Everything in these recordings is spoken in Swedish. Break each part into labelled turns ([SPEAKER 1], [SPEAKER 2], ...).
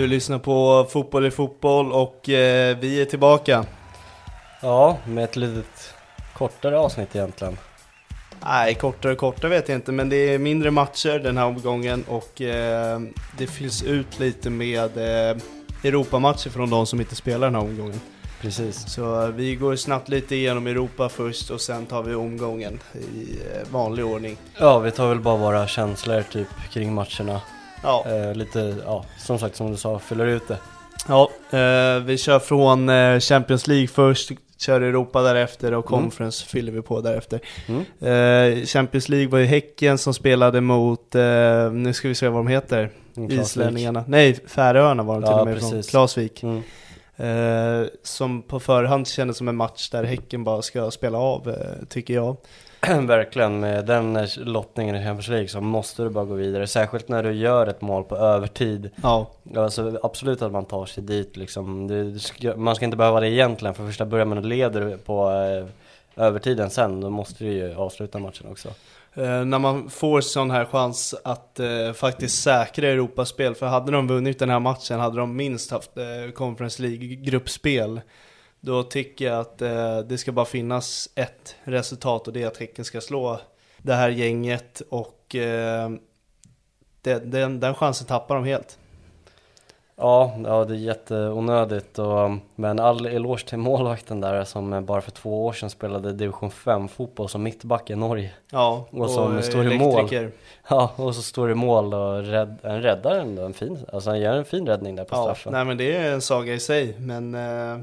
[SPEAKER 1] Du lyssnar på Fotboll i fotboll och eh, vi är tillbaka.
[SPEAKER 2] Ja, med ett litet kortare avsnitt egentligen.
[SPEAKER 1] Nej, kortare och kortare vet jag inte, men det är mindre matcher den här omgången och eh, det fylls ut lite med eh, Europamatcher från de som inte spelar den här omgången.
[SPEAKER 2] Precis.
[SPEAKER 1] Så eh, vi går snabbt lite igenom Europa först och sen tar vi omgången i eh, vanlig ordning.
[SPEAKER 2] Ja, vi tar väl bara våra känslor typ kring matcherna.
[SPEAKER 1] Ja,
[SPEAKER 2] Eh, lite, ja, som sagt som du sa, fyller ut det.
[SPEAKER 1] ja eh, vi kör från eh, Champions League först, kör Europa därefter och Conference fyller vi på därefter.
[SPEAKER 2] Mm.
[SPEAKER 1] Eh, Champions League var ju Häcken som spelade mot, eh, nu ska vi se vad de heter,
[SPEAKER 2] Mm,
[SPEAKER 1] islänningarna. Nej, Färöarna var de till
[SPEAKER 2] Ja,
[SPEAKER 1] och med från,
[SPEAKER 2] precis.
[SPEAKER 1] Klasvik.
[SPEAKER 2] Mm.
[SPEAKER 1] Eh, som på förhand kändes som en match där Häcken bara ska spela av, eh, tycker jag.
[SPEAKER 2] Verkligen, med den lottningen i Champions League så måste du bara gå vidare. Särskilt när du gör ett mål på övertid.
[SPEAKER 1] Ja,
[SPEAKER 2] Alltså absolut att man tar sig dit liksom. Ska, man ska inte behöva det egentligen. För första början man leder på eh, övertiden sen, då måste du ju avsluta matchen också.
[SPEAKER 1] Eh, när man får sån här chans att eh, faktiskt säkra Europaspel, för hade de vunnit den här matchen hade de minst haft eh, Conference League-gruppspel. Då tycker jag att eh, det ska bara finnas ett resultat och det är att Häcken ska slå det här gänget och eh, det, den, den chansen tappar de helt.
[SPEAKER 2] Ja, ja det är jätteonödigt och, men all eloge till målvakten där som bara för två år sedan spelade division 5 fotboll som mittback i Norge.
[SPEAKER 1] Ja,
[SPEAKER 2] Och som
[SPEAKER 1] eh,
[SPEAKER 2] står i mål.
[SPEAKER 1] elektriker.
[SPEAKER 2] Ja, och så står i mål och rädd, en räddar ändå en fin, alltså han gör en fin räddning där på
[SPEAKER 1] Ja,
[SPEAKER 2] straffen.
[SPEAKER 1] nej men det är en saga i sig, men eh,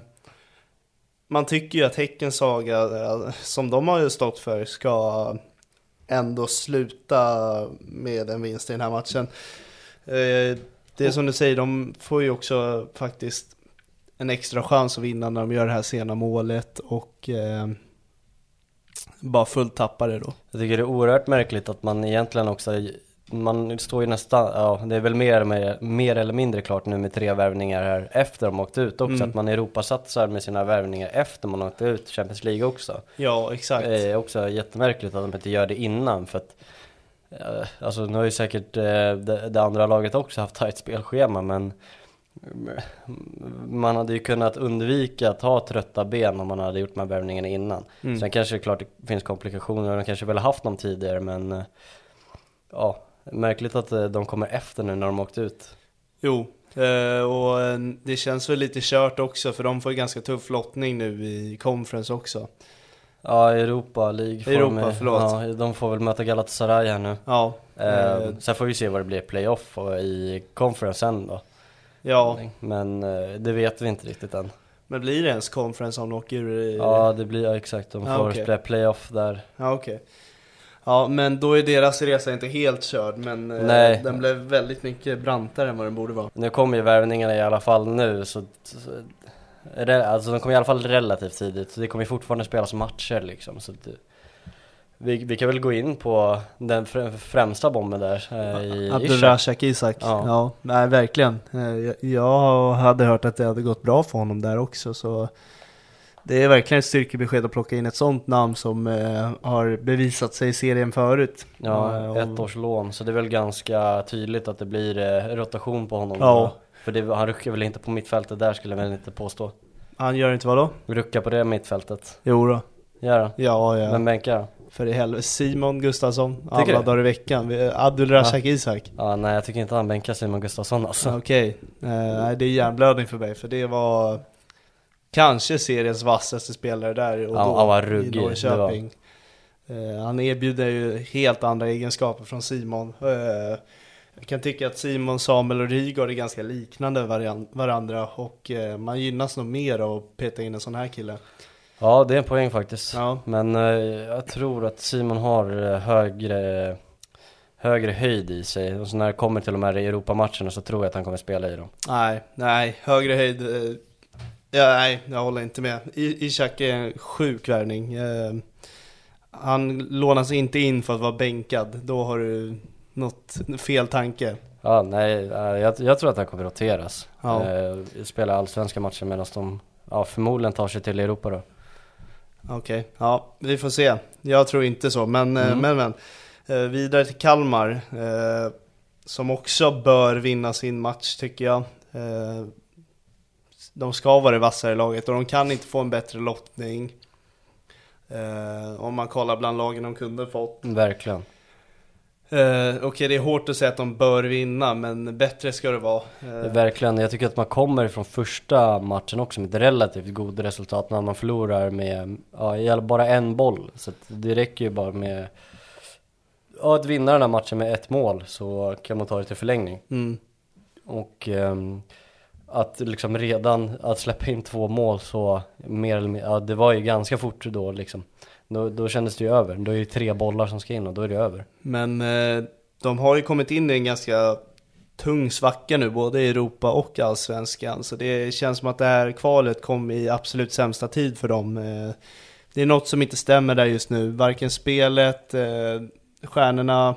[SPEAKER 1] man tycker ju att Häckens saga, eh, som de har ju stått för, ska ändå sluta med en vinst i den här matchen. Eh, det är som du säger, de får ju också faktiskt en extra chans att vinna när de gör det här sena målet och eh, bara fullt tappar det då.
[SPEAKER 2] Jag tycker det är oerhört märkligt att man egentligen också, man står ju nästan, ja det är väl mer, mer, mer eller mindre klart nu med tre värvningar här efter de åkt ut också,
[SPEAKER 1] Mm.
[SPEAKER 2] att man Europasatsar med sina värvningar efter man åkte ut Champions League också.
[SPEAKER 1] Ja, exakt.
[SPEAKER 2] Det är också jättemärkligt att de inte gör det innan för att eh, Alltså nu har ju säkert eh, det, det andra laget också haft tajt spelschema men mm, Man hade ju kunnat undvika att ha trötta ben om man hade gjort de här värvningarna innan
[SPEAKER 1] Mm.
[SPEAKER 2] Sen kanske det klart det finns komplikationer och de kanske väl haft dem tidigare men eh, Ja, märkligt att eh, de kommer efter nu när de åkt ut
[SPEAKER 1] Jo, eh, och eh, det känns väl lite kört också för de får ju ganska tuff lottning nu i conference också.
[SPEAKER 2] Ja, Europa League
[SPEAKER 1] Europa,
[SPEAKER 2] de,
[SPEAKER 1] förlåt.
[SPEAKER 2] Ja, de får väl möta Galatasaray här nu
[SPEAKER 1] Ja,
[SPEAKER 2] eh,
[SPEAKER 1] eh,
[SPEAKER 2] Sen får vi se vad det blir playoff och i conference sen då
[SPEAKER 1] ja,
[SPEAKER 2] Men det vet vi inte riktigt än.
[SPEAKER 1] men blir det ens conference om de åker ur? i-
[SPEAKER 2] Ja, det blir ja, exakt. De
[SPEAKER 1] Ja,
[SPEAKER 2] får
[SPEAKER 1] okej.
[SPEAKER 2] spela playoff där.
[SPEAKER 1] ja okej. Ja, men då är deras resa inte helt körd, men eh,
[SPEAKER 2] Nej.
[SPEAKER 1] den blev väldigt mycket brantare än vad den borde vara.
[SPEAKER 2] Nu kommer ju värvningarna i alla fall nu så, Alltså de kommer i alla fall relativt tidigt, så det kommer ju fortfarande spelas matcher liksom så att, vi, vi kan väl gå in på den fr- främsta bomben där eh, i Ishak.
[SPEAKER 1] Abdulrazak Isak.
[SPEAKER 2] Ja.
[SPEAKER 1] Ja. nej verkligen. Eh, jag- Jag hade hört att det hade gått bra för honom där också, så det är verkligen ett styrkebesked att plocka in ett sånt namn som eh, har bevisat sig i serien förut.
[SPEAKER 2] Ja,
[SPEAKER 1] Eh, och-
[SPEAKER 2] ett års lån, så det är väl ganska tydligt att det blir eh, rotation på honom
[SPEAKER 1] Ja.
[SPEAKER 2] För det, han ruckar väl inte på mittfältet där skulle jag väl inte påstå
[SPEAKER 1] Han gör inte vad då?
[SPEAKER 2] Rucka på det mittfältet,
[SPEAKER 1] Jo då.
[SPEAKER 2] gör han?
[SPEAKER 1] Ja, ja.
[SPEAKER 2] Men bänkar han?
[SPEAKER 1] För i helvete. Simon Gustafsson, alla
[SPEAKER 2] Tycker du?
[SPEAKER 1] dagar i veckan. Abdulrazak Isak.
[SPEAKER 2] Ja, nej jag tycker inte han bänkar Simon Gustafsson alltså
[SPEAKER 1] Okej, Eh, nej det är hjärnblödning för mig för det var kanske seriens vassaste spelare där och
[SPEAKER 2] Ja,
[SPEAKER 1] då
[SPEAKER 2] han var
[SPEAKER 1] i
[SPEAKER 2] ruggig, det
[SPEAKER 1] Norrköping. Eh, han erbjuder ju helt andra egenskaper från Simon. Eh, jag kan tycka att Simon, Samuel och Rygaard är ganska liknande varandra och eh, man gynnas nog mer av att peta in en sån här kille.
[SPEAKER 2] Ja, det är en poäng faktiskt.
[SPEAKER 1] Ja.
[SPEAKER 2] Men jag tror att Simon har högre, högre höjd i sig. Och så när det kommer till de här Europamatcherna så tror jag att han kommer spela i dem.
[SPEAKER 1] Nej, nej, högre höjd. Ja, nej, jag håller inte med. I- Ishak är en sjuk värvning. Eh, Han lånas inte in för att vara bänkad. Då har du något fel tanke.
[SPEAKER 2] Ja, nej, eh, jag, jag tror att han kommer roteras.
[SPEAKER 1] Ja.
[SPEAKER 2] Eh, spela allsvenska matcher medan de ja, förmodligen tar sig till Europa då.
[SPEAKER 1] Okej, ja, vi får se. Jag tror inte så, men
[SPEAKER 2] Mm.
[SPEAKER 1] men, men. Vidare till Kalmar, som också bör vinna sin match tycker jag. Eh, De ska vara det vassare laget och de kan inte få en bättre lottning. Eh, Om man kollar bland lagen de kunde fått.
[SPEAKER 2] Verkligen.
[SPEAKER 1] Eh, Okej, det är hårt att säga att de bör vinna, men bättre ska det vara. Eh,
[SPEAKER 2] Verkligen, jag tycker att man kommer från första matchen också med ett relativt god resultat när man förlorar med, ja, bara en boll. Så det räcker ju bara med, ja, att vinna den här matchen med ett mål så kan man ta det till förlängning.
[SPEAKER 1] Mm.
[SPEAKER 2] Och ehm, att liksom redan, att släppa in två mål så mer eller mindre, ja det var ju ganska fort då liksom. Då, då kändes det ju över, då är det ju tre bollar som ska in och då är det över.
[SPEAKER 1] Men eh, de har ju kommit in i en ganska tung svacka nu, både i Europa och Allsvenskan. Så det känns som att det här kvalet kom i absolut sämsta tid för dem. Eh, det är något som inte stämmer där just nu, varken spelet, eh, stjärnorna,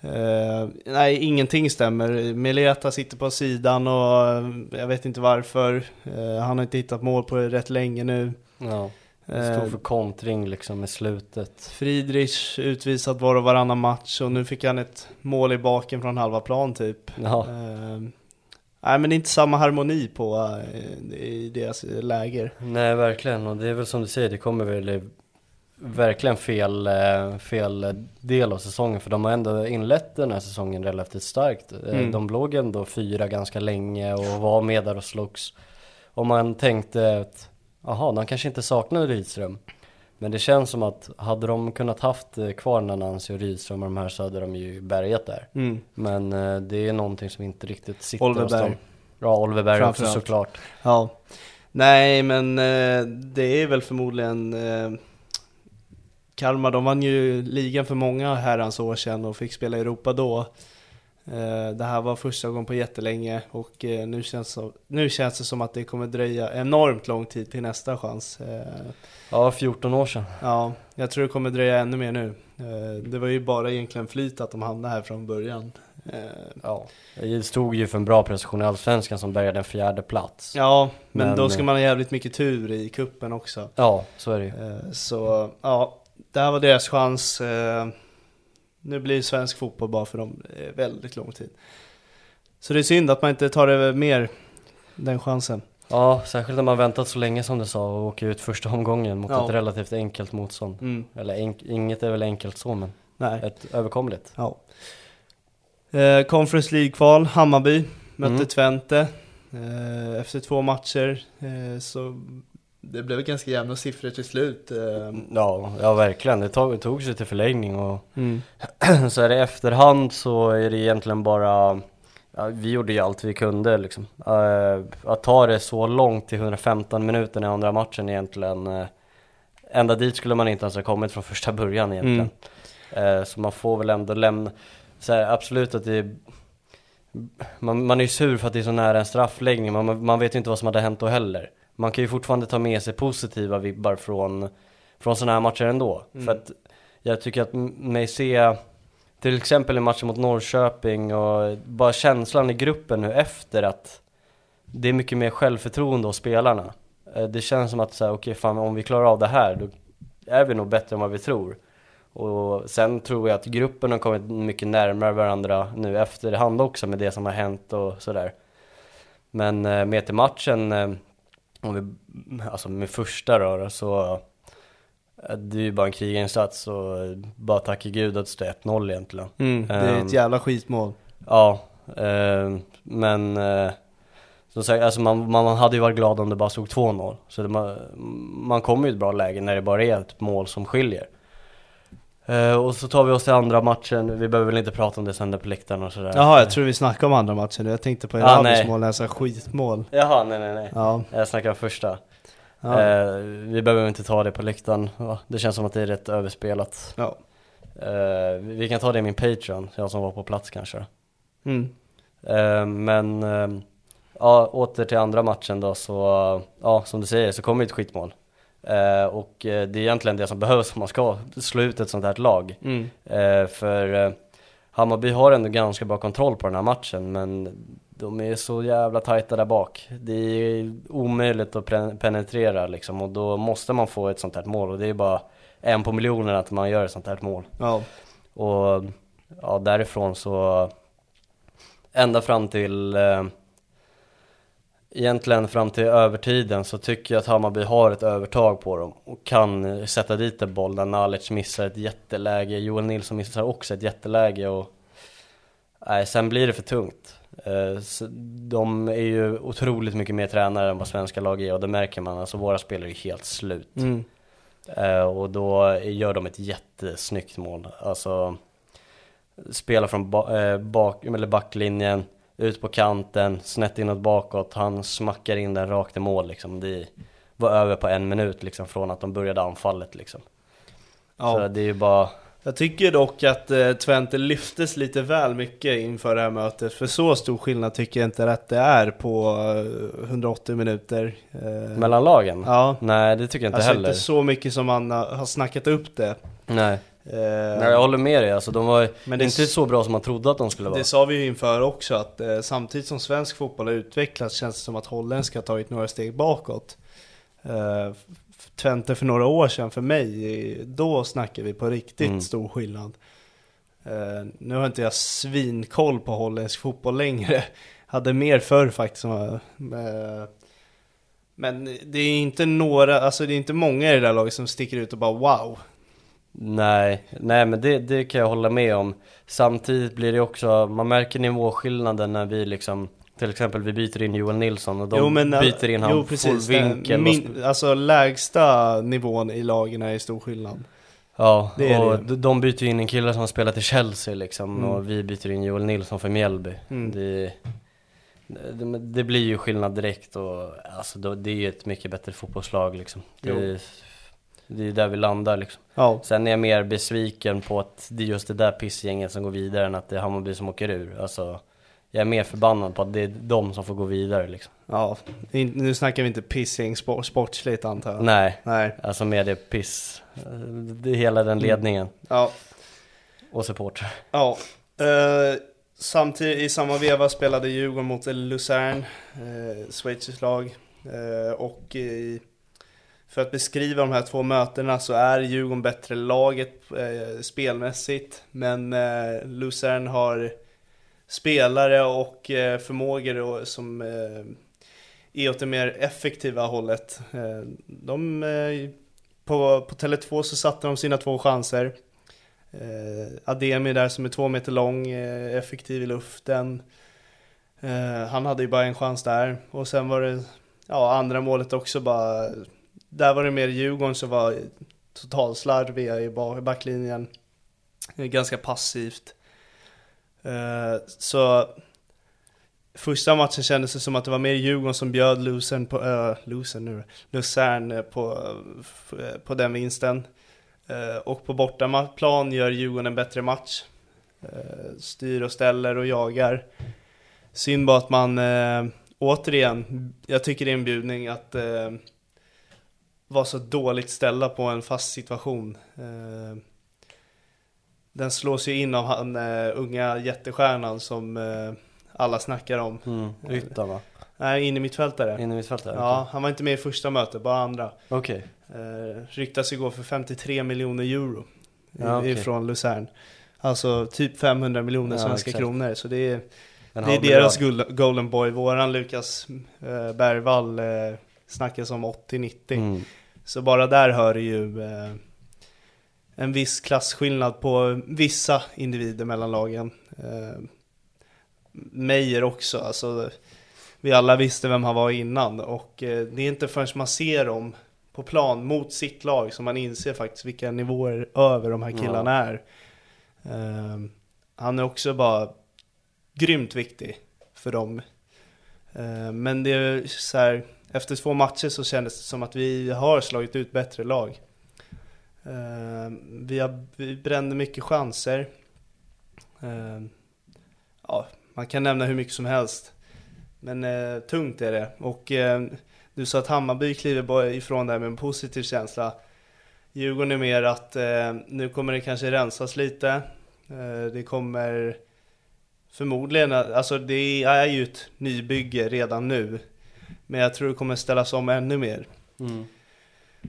[SPEAKER 1] eh, nej ingenting stämmer. Meleta sitter på sidan och eh, jag vet inte varför. Eh, han har inte hittat mål på det rätt länge nu.
[SPEAKER 2] Ja, stod för kontring liksom i slutet.
[SPEAKER 1] Friedrich utvisad var och varannan match och nu fick han ett mål i baken från halva plan typ.
[SPEAKER 2] Ja.
[SPEAKER 1] Eh, nej men det är inte samma harmoni på i deras läger.
[SPEAKER 2] Nej verkligen och det är väl som du säger, det kommer väl verkligen fel, eh, fel del av säsongen för de har ändå inlett den här säsongen relativt starkt. Eh,
[SPEAKER 1] Mm.
[SPEAKER 2] De låg ändå fyra ganska länge och var med där och slogs. Och man tänkte att, jaha, de kanske inte saknar Rydström. Men det känns som att hade de kunnat haft eh, kvar Nanansi och Rydström och de här så hade de ju bärgat där.
[SPEAKER 1] Mm.
[SPEAKER 2] Men det är någonting som inte riktigt sitter hos
[SPEAKER 1] Oliver
[SPEAKER 2] dem.
[SPEAKER 1] Berg.
[SPEAKER 2] Ja, Oliver Berg också såklart.
[SPEAKER 1] Ja. Nej men det är väl förmodligen Kalmar, de vann ju ligan för många herrans år sedan och fick spela i Europa då. Eh, Det här var första gången på jättelänge och eh, nu känns, nu känns det som att det kommer dröja enormt lång tid till nästa chans. Eh,
[SPEAKER 2] Ja, 14 år sedan.
[SPEAKER 1] Ja, jag tror det kommer dröja ännu mer nu. Det var ju bara egentligen flyt att de hamnade här från början.
[SPEAKER 2] Ja, det stod ju för en bra prestation i Allsvenskan som bärgade en fjärde plats.
[SPEAKER 1] Ja, men,
[SPEAKER 2] Men,
[SPEAKER 1] då ska man ha jävligt mycket tur i kuppen också.
[SPEAKER 2] Ja, så är det ju.
[SPEAKER 1] Så ja, det här var deras chans. Eh, Nu blir svensk fotboll bara för dem eh, väldigt lång tid. Så det är synd att man inte tar det mer, den chansen.
[SPEAKER 2] Ja, särskilt när man väntat så länge som du sa och åker ut första omgången mot
[SPEAKER 1] Ja.
[SPEAKER 2] ett relativt enkelt motstånd.
[SPEAKER 1] Mm.
[SPEAKER 2] Eller enk- inget är väl enkelt så, men
[SPEAKER 1] Nej.
[SPEAKER 2] ett överkomligt.
[SPEAKER 1] Ja. Eh, Conference League-kval, Hammarby mötte
[SPEAKER 2] Mm.
[SPEAKER 1] Twente. Eh, efter två matcher eh, så det blev ganska jämna siffror till slut. Eh,
[SPEAKER 2] Ja, ja verkligen. Det tog, tog sig till förlängning och
[SPEAKER 1] mm.
[SPEAKER 2] så är det i efterhand så är det egentligen bara ja, vi gjorde ju allt vi kunde liksom. Eh, att ta det så långt till 115 minuter i andra matchen egentligen. Uh, ända dit skulle man inte ens ha kommit från första början egentligen.
[SPEAKER 1] Mm.
[SPEAKER 2] Eh, så man får väl ändå lämna, så här, absolut att det är man, man är ju sur för att det är så nära en straffläggning, man, man vet ju inte vad som hade hänt då heller. Man kan ju fortfarande ta med sig positiva vibbar från, från sådana här matcher ändå. För att jag tycker att mig se, till exempel i matchen mot Norrköping och bara känslan i gruppen nu efter att det är mycket mer självförtroende hos spelarna. Eh, Det känns som att så här, okej fan om vi klarar av det här då är vi nog bättre än vad vi tror. Och sen tror jag att gruppen har kommit mycket närmare varandra nu efterhand också med det som har hänt och sådär. Men eh, med till matchen, eh, om vi, alltså med första då så eh, det är ju bara en krigarinsats och bara tacka gud att det står 1-0 egentligen.
[SPEAKER 1] Mm, det är
[SPEAKER 2] Ehm,
[SPEAKER 1] ett jävla skitmål.
[SPEAKER 2] Ja, eh, men eh, som sagt, alltså man, man, man hade ju varit glad om det bara stod 2-0. Så det, man, man kommer ju i ett bra läge när det bara är ett mål som skiljer. Eh, och så tar vi oss till andra matchen, vi behöver väl inte prata om det sen där på läktaren och sådär.
[SPEAKER 1] Jaha, jag tror vi snackade om andra matchen nu. Jag tänkte på
[SPEAKER 2] Ah,
[SPEAKER 1] Erabis
[SPEAKER 2] nej.
[SPEAKER 1] mål när jag skitmål.
[SPEAKER 2] Jaha, nej nej nej.
[SPEAKER 1] Ja,
[SPEAKER 2] Jag snackar om första.
[SPEAKER 1] ja,
[SPEAKER 2] Eh, vi behöver inte ta det på läktaren, det känns som att det är rätt överspelat.
[SPEAKER 1] ja.
[SPEAKER 2] Eh, vi kan ta det i min Patreon, jag som var på plats kanske.
[SPEAKER 1] Mm.
[SPEAKER 2] Men ja, åter till andra matchen då så, ja som du säger så kommer ett skitmål. Eh, och eh, det är egentligen det som behövs om man ska slå ut ett sånt här lag.
[SPEAKER 1] Mm.
[SPEAKER 2] Eh, för eh, Hammarby har ändå ganska bra kontroll på den här matchen men de är så jävla tajta där bak. Det är omöjligt att penetrera liksom och då måste man få ett sånt här mål och det är bara en på miljonen att man gör ett sånt här mål.
[SPEAKER 1] Ja.
[SPEAKER 2] Och ja, därifrån så ända fram till eh, egentligen fram till övertiden så tycker jag att Hammarby har ett övertag på dem och kan eh, sätta dit en boll där Nalic missar ett jätteläge, Joel Nilsson missar också ett jätteläge och nej, sen blir det för tungt. Eh, de är ju otroligt mycket mer tränare än vad svenska lag är och det märker man, alltså våra spelare är helt slut.
[SPEAKER 1] Mm.
[SPEAKER 2] Eh, och då gör de ett jättesnyggt mål. Alltså spelar från ba- bak, eller backlinjen, ut på kanten, snett inåt bakåt, han smackar in den rakt i mål liksom. Det var över på en minut liksom från att de började anfallet liksom. Så
[SPEAKER 1] ja.
[SPEAKER 2] det är ju bara,
[SPEAKER 1] Jag tycker dock att eh, Twente lyftes lite väl mycket inför det här mötet. För så stor skillnad tycker jag inte att det är på eh, 180 minuter. Eh,
[SPEAKER 2] mellan lagen?
[SPEAKER 1] Ja.
[SPEAKER 2] Nej det tycker jag inte
[SPEAKER 1] Alltså
[SPEAKER 2] heller.
[SPEAKER 1] inte så mycket som man har har snackat upp det.
[SPEAKER 2] Nej.
[SPEAKER 1] Eh,
[SPEAKER 2] Nej jag håller med dig alltså, de var
[SPEAKER 1] Men det-
[SPEAKER 2] inte så bra som man trodde att de skulle vara.
[SPEAKER 1] Det sa vi ju inför också att eh, samtidigt som svensk fotboll har utvecklats känns det som att holländska har tagit några steg bakåt. Eh, Twente för några år sedan för mig, då snackar vi på riktigt
[SPEAKER 2] Mm.
[SPEAKER 1] stor skillnad. Eh, nu har inte jag svinkoll på holländsk fotboll längre. Hade mer förr faktiskt. eh, Men det är inte några, alltså det är inte många i det där laget som sticker ut och bara wow.
[SPEAKER 2] Nej, nej men det, det kan jag hålla med om. Samtidigt blir det också, man märker nivåskillnaden när vi liksom Till exempel vi byter in Joel Nilsson och de
[SPEAKER 1] jo, men,
[SPEAKER 2] byter in han
[SPEAKER 1] precis,
[SPEAKER 2] vinkel
[SPEAKER 1] min, Alltså lägsta nivån i lagen är stor skillnad.
[SPEAKER 2] Ja,
[SPEAKER 1] Det är
[SPEAKER 2] och
[SPEAKER 1] det.
[SPEAKER 2] de- byter in en kille som har spelat i Chelsea liksom
[SPEAKER 1] Mm.
[SPEAKER 2] och vi byter in Joel Nilsson för Mjällby.
[SPEAKER 1] Mm.
[SPEAKER 2] Det, det, det blir ju skillnad direkt och alltså det är ju ett mycket bättre fotbollslag liksom.
[SPEAKER 1] Jo.
[SPEAKER 2] Det, det är där vi landar liksom.
[SPEAKER 1] Ja,
[SPEAKER 2] Sen är jag mer besviken på att det är just det där pissgänget som går vidare än att det är Hammarby som åker ur. Alltså, jag är mer förbannad på att det är de som får gå vidare liksom.
[SPEAKER 1] ja. In- Nu snackar vi inte pissing sport, sportsligt antar jag.
[SPEAKER 2] Nej,
[SPEAKER 1] Nej.
[SPEAKER 2] alltså med det piss. Det är hela den ledningen
[SPEAKER 1] Ja.
[SPEAKER 2] och supportrar.
[SPEAKER 1] Ja. Eh, samtidigt, i samma veva spelade Djurgården mot Luzern, eh, schweiziskt lag. Eh, och i, för att beskriva de här två mötena så är Djurgården bättre laget eh, spelmässigt. Men eh, Luzern har spelare och eh, förmågor som eh, är åt det mer effektiva hållet. Eh, de, eh, på, på Tele2 så satte de sina två chanser. Eh, Ademi där som är två meter lång, eh, effektiv i luften. Eh, han hade ju bara en chans där. Och sen var det, ja andra målet också bara, där var det mer Djurgården som var totalslarviga i backlinjen. Ganska passivt. Eh, så första matchen kändes det som att det var mer Djurgården som bjöd Lucern på, eh, äh, Lucern nu, Lucern på, eh, på den vinsten. Och på bortaplan gör Djurgården en bättre match. Styr och ställer och jagar. Synd bara att man återigen, jag tycker det är en bjudning att vara så dåligt ställda på en fast situation. Eh, den slås ju in av han eh, unga jättestjärnan som eh, alla snackar om.
[SPEAKER 2] Mm. Yttan va?
[SPEAKER 1] Nej, in i mittfältare.
[SPEAKER 2] In i mittfältare?
[SPEAKER 1] Ja, han var inte med i första mötet, bara andra.
[SPEAKER 2] Okej.
[SPEAKER 1] Eh, ryktas gå för 53 miljoner euro
[SPEAKER 2] Ja, okej.
[SPEAKER 1] ifrån Luzern. Alltså typ 500 miljoner
[SPEAKER 2] Ja,
[SPEAKER 1] svenska
[SPEAKER 2] exakt.
[SPEAKER 1] kronor. Så det är, det är deras gul- golden boy. Våran Lukas eh, Bergvall eh, snackas om 80-90.
[SPEAKER 2] Mm.
[SPEAKER 1] Så bara där hör det ju eh, en viss klasskillnad på vissa individer mellan lagen. Eh, Meyer också, alltså vi alla visste vem han var innan och eh, det är inte förrän man ser dem på plan mot sitt lag som man inser faktiskt vilka nivåer över de här killarna är. Eh, han är också bara grymt viktig för dem. Eh, men det är så här, efter två matcher så kändes det som att vi har slagit ut bättre lag. Ehm, vi, har, vi brände mycket chanser. Ehm, ja, man kan nämna hur mycket som helst. Men eh, tungt är det. Och eh, du sa att Hammarby kliver bara ifrån det här med en positiv känsla. Djurgården är mer att eh, nu kommer det kanske rensas lite. Eh, det kommer förmodligen, alltså det är ju ett nybygge redan nu. Men jag tror det kommer ställas om ännu mer.
[SPEAKER 2] Mm.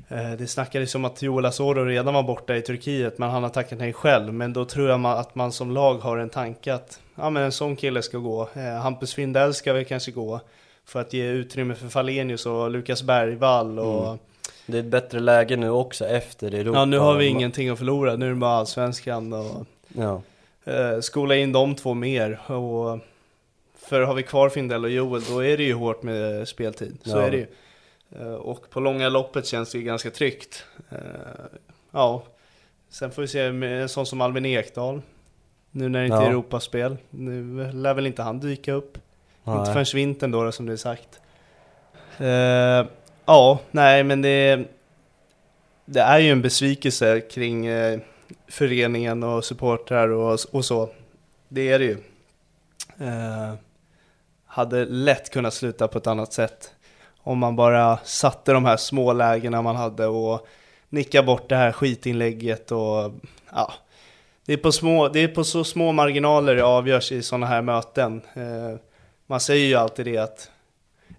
[SPEAKER 1] Eh, Det snackades om att Joel Asoro redan var borta i Turkiet men han har tackat nej själv. Men då tror jag att man som lag har en tanke att ja, men en sån kille ska gå. Eh, Hampus Findell ska väl kanske gå. För att ge utrymme för Falenius och Lukas Bergvall och
[SPEAKER 2] Mm. Det är ett bättre läge nu också efter Europa.
[SPEAKER 1] Ja nu har vi ingenting att förlora, nu är det bara allsvenskan och
[SPEAKER 2] Ja.
[SPEAKER 1] eh, skola in de två mer. Och för har vi kvar Findell och Joel då är det ju hårt med speltid. Så
[SPEAKER 2] Ja.
[SPEAKER 1] är det ju. Eh, och på långa loppet känns det ganska tryggt. Eh, ja, sen får vi se med en sån som Albin Ekdal. Nu när det inte är
[SPEAKER 2] Ja.
[SPEAKER 1] Europaspel. Nu lär väl inte han dyka upp. Inte
[SPEAKER 2] Nej.
[SPEAKER 1] förrän vintern då, som det är sagt. Eh, ja, nej men det, det är ju en besvikelse kring eh, föreningen och supportrar och, och så. Det är det ju. Eh, hade lätt kunnat sluta på ett annat sätt. Om man bara satte de här små lägena man hade och nicka bort det här skitinlägget och ja. Det är på, små, det är på så små marginaler det avgörs i sådana här möten. Eh, man säger ju alltid det att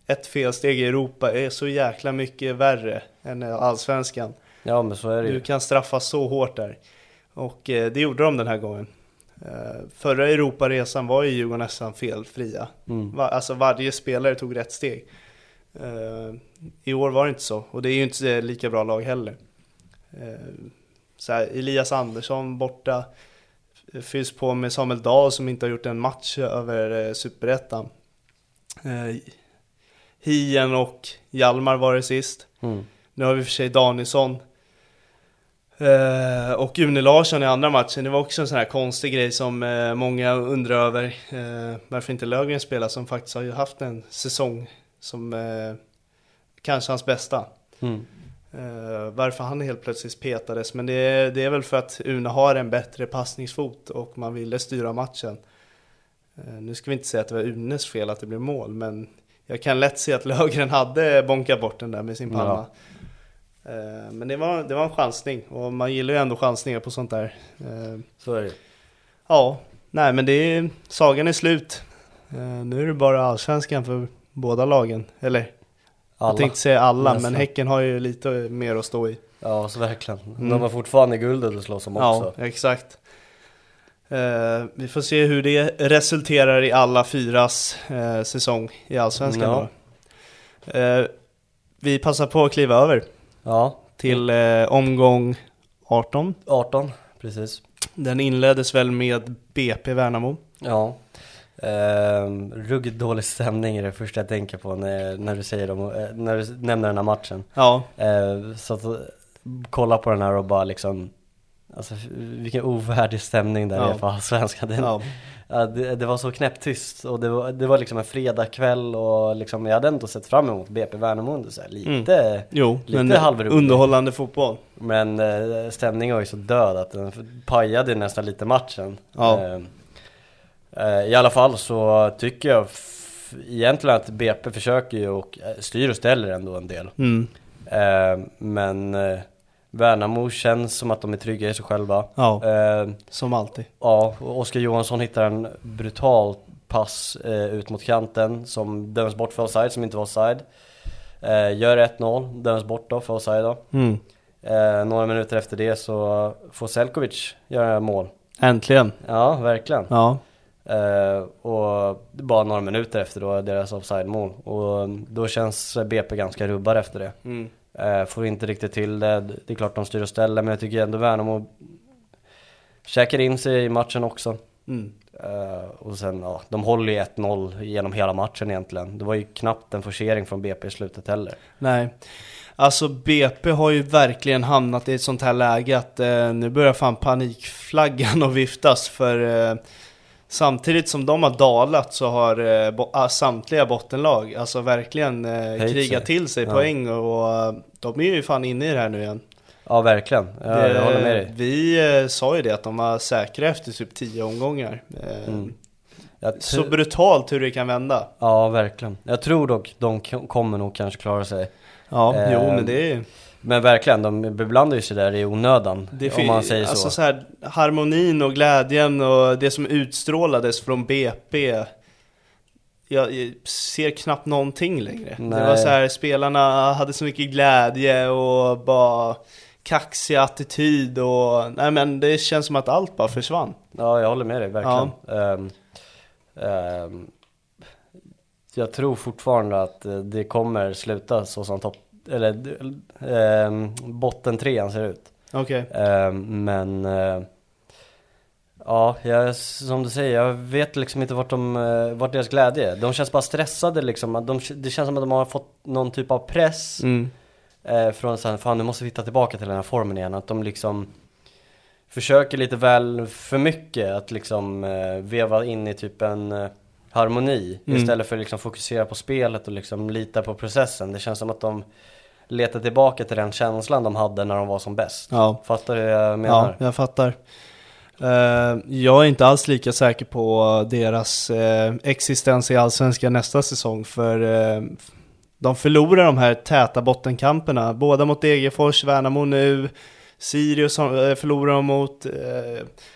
[SPEAKER 1] ett felsteg i Europa är så jäkla mycket värre än allsvenskan.
[SPEAKER 2] Ja men så är det
[SPEAKER 1] Du
[SPEAKER 2] ju.
[SPEAKER 1] kan straffas så hårt där. Och eh, det gjorde de den här gången. Eh, förra Europaresan var ju Djurgården nästan felfria.
[SPEAKER 2] Mm.
[SPEAKER 1] Alltså varje spelare tog rätt steg. Eh, I år var det inte så, och det är ju inte lika bra lag heller. Eh, så här, Elias Andersson borta, fylls på med Samuel Dahl som inte har gjort en match över Superettan. Hien och Hjalmar var det sist.
[SPEAKER 2] Mm.
[SPEAKER 1] Nu har vi för sig Danielsson. Eh, och Une Larsson i andra matchen, det var också en sån här konstig grej som eh, många undrar över. Eh, varför inte Löfgren spelar som faktiskt har ju haft en säsong som kanske hans bästa.
[SPEAKER 2] Mm.
[SPEAKER 1] Varför han helt plötsligt petades, men det är, det är väl för att Une har en bättre passningsfot och man ville styra matchen. Nu ska vi inte säga att det var Unes fel att det blev mål, men jag kan lätt se att Löfgren hade bonkat bort den där med sin panna. Eh, men det var, det var en chansning och man gillar ju ändå chansningar på sånt där. Eh,
[SPEAKER 2] Så är det
[SPEAKER 1] ja, nej men det är, sagan är slut. Eh, nu är det bara allsvenskan för båda lagen. Eller
[SPEAKER 2] Alla.
[SPEAKER 1] jag tänkte säga alla,
[SPEAKER 2] Nästan.
[SPEAKER 1] men Häcken har ju lite mer att stå i.
[SPEAKER 2] Ja så verkligen.
[SPEAKER 1] Mm.
[SPEAKER 2] De har fortfarande guldet att slåss om också.
[SPEAKER 1] Ja, exakt. Eh, vi får se hur det resulterar i alla fyras eh, säsong i Allsvenskan
[SPEAKER 2] Ja.
[SPEAKER 1] Eh, vi passar på att kliva över
[SPEAKER 2] Ja.
[SPEAKER 1] till eh, omgång 18.
[SPEAKER 2] 18, precis.
[SPEAKER 1] Den inleddes väl med BP Värnamo.
[SPEAKER 2] Ja. Ehm, ruggigt dålig stämning är det första jag tänker på när, när du säger dem, eh, när du nämner den här matchen.
[SPEAKER 1] Ja,
[SPEAKER 2] Eh, så att eh, kolla på den här och bara liksom Alltså vilken ovärdig stämning det
[SPEAKER 1] Ja.
[SPEAKER 2] är för allsvenskan. Den,
[SPEAKER 1] ja.
[SPEAKER 2] Ja, det, det var så knäpptyst och det var, det var liksom en fredagkväll och liksom, jag hade ändå sett fram emot BP Värnamo under så här, lite,
[SPEAKER 1] Jo,
[SPEAKER 2] lite
[SPEAKER 1] men
[SPEAKER 2] halvrolig.
[SPEAKER 1] underhållande fotboll.
[SPEAKER 2] Men eh, stämningen var ju så död att den pajade nästan lite matchen.
[SPEAKER 1] Ja.
[SPEAKER 2] Eh, eh, I alla fall så tycker jag egentligen att BP försöker ju och eh, styr och ställer ändå en del.
[SPEAKER 1] Mm.
[SPEAKER 2] Eh, men eh, Värnamo känns som att de är trygga i sig själva.
[SPEAKER 1] Ja.
[SPEAKER 2] Eh,
[SPEAKER 1] Som alltid.
[SPEAKER 2] ja, och Oskar Johansson hittar en brutal pass eh, ut mot kanten som döms bort för offside, som inte var offside. Eh, gör 1-0, döms bort då för offside då.
[SPEAKER 1] Mm.
[SPEAKER 2] Eh, några minuter efter det så får Selkovic göra mål.
[SPEAKER 1] Äntligen.
[SPEAKER 2] Ja, verkligen.
[SPEAKER 1] Ja.
[SPEAKER 2] Eh, och bara några minuter efter då deras offside-mål. Och då känns BP ganska rubbade efter det.
[SPEAKER 1] Mm.
[SPEAKER 2] Eh, får inte riktigt till det. Det är klart de styr och ställer, men jag tycker ändå Värnamo käkar in sig i matchen också.
[SPEAKER 1] Mm.
[SPEAKER 2] Eh, och sen, ja, de håller ju 1-0 genom hela matchen egentligen. Det var ju knappt en forcering från BP i slutet heller.
[SPEAKER 1] Nej. Alltså BP har ju verkligen hamnat i ett sånt här läge att eh, nu börjar fan panikflaggan att viftas för eh, samtidigt som de har dalat så har eh, bo- ah, samtliga bottenlag alltså verkligen eh, krigat till sig
[SPEAKER 2] Ja.
[SPEAKER 1] poäng och eh, de är ju fan inne i det här nu igen.
[SPEAKER 2] Ja, verkligen. Jag,
[SPEAKER 1] Det-
[SPEAKER 2] jag håller med dig.
[SPEAKER 1] Vi eh, sa ju det att de var säkra efter typ 10 omgångar. Eh,
[SPEAKER 2] Mm.
[SPEAKER 1] Så brutalt hur det kan vända.
[SPEAKER 2] Ja, verkligen. Jag tror dock de kommer nog kanske klara sig.
[SPEAKER 1] Ja,
[SPEAKER 2] Eh,
[SPEAKER 1] jo men det är
[SPEAKER 2] Men verkligen, de beblandar ju sig där i onödan.
[SPEAKER 1] Det
[SPEAKER 2] om man säger
[SPEAKER 1] alltså
[SPEAKER 2] så.
[SPEAKER 1] så här, harmonin och glädjen och det som utstrålades från BP jag ser knappt någonting längre. Det
[SPEAKER 2] Nej.
[SPEAKER 1] var så här, spelarna hade så mycket glädje och bara kaxig attityd och nej men det känns som att allt bara försvann.
[SPEAKER 2] Ja, jag håller med dig, verkligen. Ehm, ehm, jag tror fortfarande att eh, det kommer sluta så som topp, eller um, botten trean ser ut.
[SPEAKER 1] Okej.
[SPEAKER 2] Ehm, men eh, ja, jag, som du säger, jag vet liksom inte vart, de, eh, vart deras glädje är. De känns bara stressade liksom. De, det känns som att de har fått någon typ av press
[SPEAKER 1] Mm.
[SPEAKER 2] eh, från såhär, fan nu måste vi hitta tillbaka till den här formen igen. Att de liksom försöker lite väl för mycket att liksom eh, veva in i typ en eh, harmoni.
[SPEAKER 1] Mm.
[SPEAKER 2] Istället för att liksom fokusera på spelet och liksom lita på processen. Det känns som att de letar tillbaka till den känslan de hade när de var som bäst.
[SPEAKER 1] Ja.
[SPEAKER 2] Fattar du vad jag menar?
[SPEAKER 1] Ja, jag fattar. Eh, jag är inte alls lika säker på deras eh, existens i Allsvenskan nästa säsong för eh, de förlorar de här täta bottenkamperna, båda mot Degerfors, Värnamo nu, Sirius eh, förlorar de mot, eh,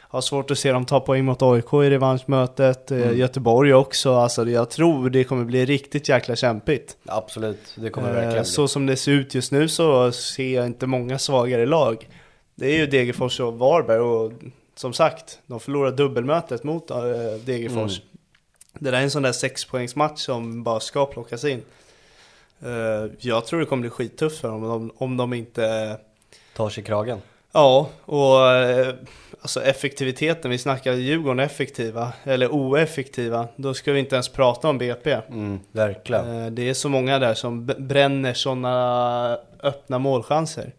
[SPEAKER 1] har svårt att se dem ta poäng mot AIK i revanschmötet, eh, Göteborg också, alltså jag tror det kommer bli riktigt jäkla kämpigt.
[SPEAKER 2] Absolut, det kommer
[SPEAKER 1] Eh,
[SPEAKER 2] verkligen.
[SPEAKER 1] Så som det ser ut just nu så ser jag inte många svagare lag. Det är ju Degerfors och Varberg och som sagt, de förlorar dubbelmötet mot eh, Degerfors.
[SPEAKER 2] Mm.
[SPEAKER 1] Det där är en sån där sexpoängsmatch som bara ska plockas in. Jag tror det kommer bli skittufft för dem om, om de inte...
[SPEAKER 2] Tar sig kragen.
[SPEAKER 1] Ja, och eh, alltså effektiviteten, vi snackar Djurgården effektiva, eller oeffektiva, då ska vi inte ens prata om BP.
[SPEAKER 2] Mm, verkligen.
[SPEAKER 1] Eh, Det är så många där som bränner sådana öppna målchanser.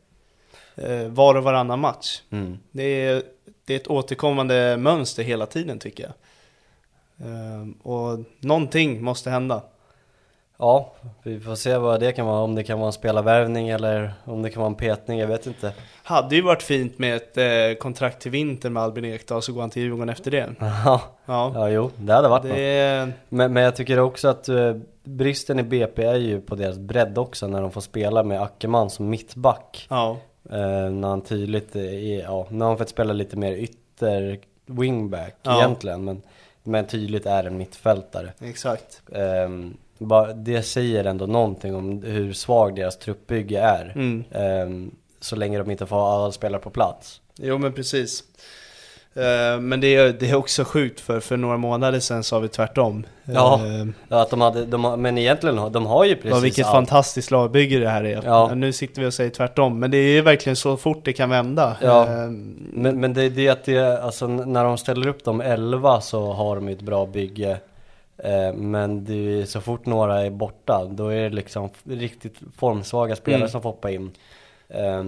[SPEAKER 1] Eh, Var och varannan match.
[SPEAKER 2] Mm.
[SPEAKER 1] Det är, det är ett återkommande mönster hela tiden tycker jag. Och någonting måste hända.
[SPEAKER 2] Ja, vi får se vad det kan vara. Om det kan vara en spelarvärvning eller om det kan vara en petning, jag vet inte.
[SPEAKER 1] Hade ju varit fint med ett eh, kontrakt till vinter med Albin Ekdal så går han till Djurgården efter det.
[SPEAKER 2] Ja,
[SPEAKER 1] Ja,
[SPEAKER 2] ja jo, det hade varit något.
[SPEAKER 1] det är...
[SPEAKER 2] Men, men jag tycker också att eh, bristen i BP är ju på deras bredd också när de får spela med Ackerman som mittback.
[SPEAKER 1] Ja,
[SPEAKER 2] Eh, när han tydligt är, ja, när han fått spela lite mer ytter wingback
[SPEAKER 1] Ja.
[SPEAKER 2] egentligen. Men, men tydligt är en mittfältare.
[SPEAKER 1] exakt.
[SPEAKER 2] Ehm, bara, det säger ändå någonting om hur svag deras truppbygge är.
[SPEAKER 1] Mm.
[SPEAKER 2] Ehm, så länge de inte får alla spelare på plats.
[SPEAKER 1] Jo men precis. Eh, Men det är, det är också sjukt för för några månader sedan sa vi tvärtom.
[SPEAKER 2] Ja. Ja, Att de hade, de men egentligen de har ju precis
[SPEAKER 1] Ja, vilket
[SPEAKER 2] allt.
[SPEAKER 1] fantastiskt lagbygge det här är.
[SPEAKER 2] Ja.
[SPEAKER 1] Nu sitter vi och säger tvärtom, men det är verkligen så fort det kan vända.
[SPEAKER 2] Ja.
[SPEAKER 1] Eh,
[SPEAKER 2] Men, men det är det att det, alltså när de ställer upp de 11 så har de ju ett bra bygge. Eh, men är så fort några är borta, då är det liksom riktigt formsvaga spelare
[SPEAKER 1] Mm.
[SPEAKER 2] som får hoppa in. Eh,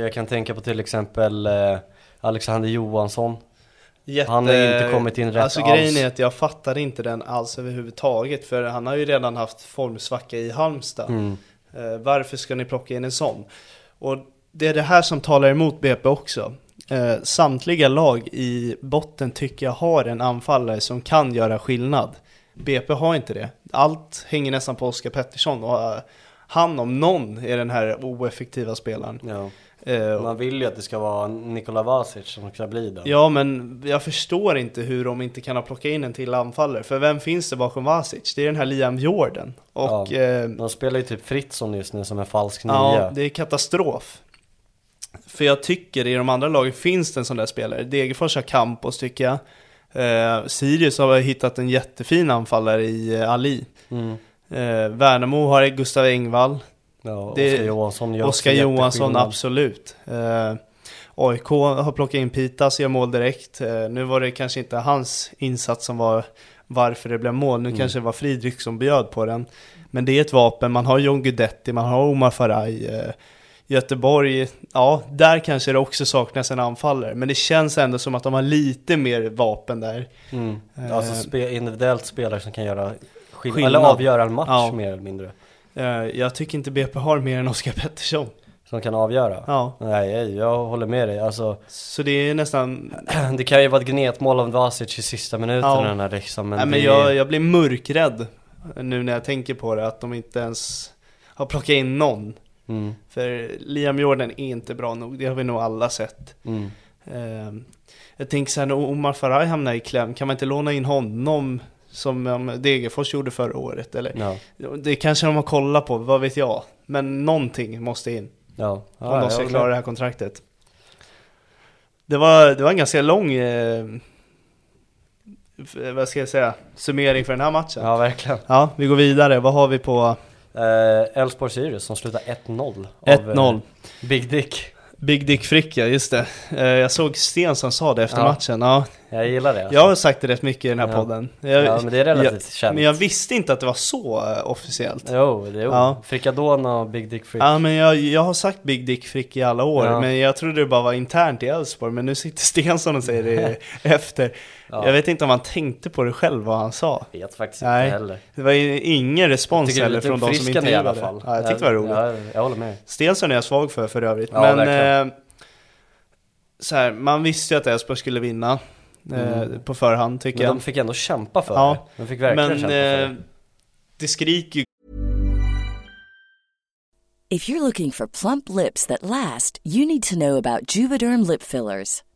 [SPEAKER 2] jag kan tänka på till exempel eh, Alexander Johansson.
[SPEAKER 1] Jätte...
[SPEAKER 2] Han har inte kommit in rätt
[SPEAKER 1] Alltså
[SPEAKER 2] alls.
[SPEAKER 1] grejen är att jag fattar inte den alls överhuvudtaget. För han har ju redan haft formsvacka i Halmstad.
[SPEAKER 2] Mm.
[SPEAKER 1] Eh, varför ska ni plocka in en sån? Och det är det här som talar emot BP också. Eh, samtliga lag i botten tycker jag har en anfallare som kan göra skillnad. BP har inte det. Allt hänger nästan på Oskar Pettersson och eh, han om någon är den här oeffektiva spelaren.
[SPEAKER 2] Ja.
[SPEAKER 1] Eh,
[SPEAKER 2] Man vill ju att det ska vara Nikola Vasic som ska bli den.
[SPEAKER 1] Ja, men jag förstår inte hur de inte kan ha plockat in en till anfallare. För vem finns det bakom Vasic? Det är den här Liam Jordan. Och
[SPEAKER 2] Ja.
[SPEAKER 1] eh,
[SPEAKER 2] De spelar ju typ Fritzson just nu som en falsk nia.
[SPEAKER 1] ja, det är katastrof. För jag tycker i de andra lagen finns det en sån där spelare. Degerfors har Campos tycker jag. Eh, Sirius har hittat en jättefin anfallare i eh, Ali.
[SPEAKER 2] Mm.
[SPEAKER 1] Eh, Värnamo har Gustav Engvall.
[SPEAKER 2] Ja, Oskar Johansson
[SPEAKER 1] Oskar Johansson, absolut. Eh, AIK har plockat in Pitas, gör mål direkt. Eh, nu var det kanske inte hans insats som var varför det blev mål. Nu kanske det var Fridrik som bjöd på den. Men det är ett vapen, man har John Guidetti, man har Omar Faraj. Eh, Göteborg, ja, där kanske det också saknas en anfallare. Men det känns ändå som att de har lite mer vapen där.
[SPEAKER 2] Mm.
[SPEAKER 1] Eh,
[SPEAKER 2] Alltså spe, individuellt spelare som kan göra skillnad, eller avgöra en match
[SPEAKER 1] Ja.
[SPEAKER 2] mer eller mindre.
[SPEAKER 1] Eh, jag tycker inte BP har mer än Oskar Pettersson.
[SPEAKER 2] Som kan avgöra.
[SPEAKER 1] Ja.
[SPEAKER 2] Nej, jag, håller med dig. Alltså,
[SPEAKER 1] Så det är nästan
[SPEAKER 2] det kan ju vara ett gnetmål av Vasic i sista minuten
[SPEAKER 1] Ja.
[SPEAKER 2] i den här liksom. Men,
[SPEAKER 1] Nej,
[SPEAKER 2] det,
[SPEAKER 1] men jag, jag blir mörkrädd nu när jag tänker på det, att de inte ens har plockat in någon.
[SPEAKER 2] Mm,
[SPEAKER 1] För Liam Jordan är inte bra nog, det har vi nog alla sett.
[SPEAKER 2] mm.
[SPEAKER 1] Ehm, jag tänker så här, när Omar Faraj hamnar i kläm, kan man inte låna in honom som Degerfors gjorde förra året? Eller?
[SPEAKER 2] Ja,
[SPEAKER 1] Det kanske de har kollat på, vad vet jag. Men någonting måste in
[SPEAKER 2] ja.
[SPEAKER 1] om
[SPEAKER 2] ja
[SPEAKER 1] de ska klara det här kontraktet. Det var, det var en ganska lång, eh, vad ska jag säga, summering för den här matchen.
[SPEAKER 2] Ja, verkligen.
[SPEAKER 1] Ja, vi går vidare. Vad har vi på
[SPEAKER 2] Eh, Elfsborg Sirius som slutar 1-0. av,
[SPEAKER 1] 1-0?
[SPEAKER 2] eh, Big Dick.
[SPEAKER 1] Big Dick Fricka, just det. Eh, Jag såg Sten som sa det efter
[SPEAKER 2] Ja.
[SPEAKER 1] matchen. Ja,
[SPEAKER 2] Jag gillar det. Alltså.
[SPEAKER 1] jag har sagt det rätt mycket i den här
[SPEAKER 2] Ja.
[SPEAKER 1] podden. Jag,
[SPEAKER 2] Ja, men det är relativt
[SPEAKER 1] jag,
[SPEAKER 2] känt.
[SPEAKER 1] Men jag visste inte att det var så eh, officiellt.
[SPEAKER 2] Jo, det är jo.
[SPEAKER 1] Ja.
[SPEAKER 2] Frikadona och Big Dick Frick.
[SPEAKER 1] Ja, men jag, jag har sagt Big Dick Frick i alla år,
[SPEAKER 2] Ja.
[SPEAKER 1] men jag trodde det bara var internt i Elfsborg. Men nu sitter Stensson och säger det efter.
[SPEAKER 2] Ja.
[SPEAKER 1] Jag vet inte om han tänkte på det själv, vad han sa.
[SPEAKER 2] Vet faktiskt
[SPEAKER 1] Nej.
[SPEAKER 2] inte heller.
[SPEAKER 1] Det var ingen respons heller från de som
[SPEAKER 2] uppfriskande i alla
[SPEAKER 1] intervjuade.
[SPEAKER 2] fall.
[SPEAKER 1] Ja, jag tyckte det var roligt.
[SPEAKER 2] Ja, jag håller med.
[SPEAKER 1] Stensson är jag svag för för övrigt. Men eh, så här, man visste ju att Elfsborg skulle vinna eh, på förhand tycker
[SPEAKER 2] Mm. Men
[SPEAKER 1] jag.
[SPEAKER 2] de fick ändå kämpa för
[SPEAKER 1] Ja,
[SPEAKER 2] det. De fick verkligen
[SPEAKER 1] men
[SPEAKER 2] kämpa för
[SPEAKER 1] eh,
[SPEAKER 2] det.
[SPEAKER 1] det skriker ju
[SPEAKER 3] If you're looking for plump lips that last, you need to know about Juvederm lip fillers.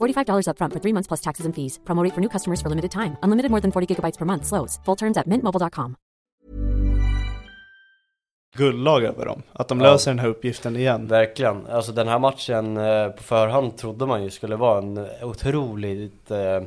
[SPEAKER 4] $45 upfront for three months plus taxes and fees. Promo rate for new customers for limited time. Unlimited more than 40 gigabytes per month. Slows. Full terms at mintmobile.com.
[SPEAKER 1] guldlag över dem. Att de
[SPEAKER 2] Ja.
[SPEAKER 1] löser den här uppgiften igen.
[SPEAKER 2] Verkligen. Alltså den här matchen eh, på förhand trodde man ju skulle vara en otroligt eh,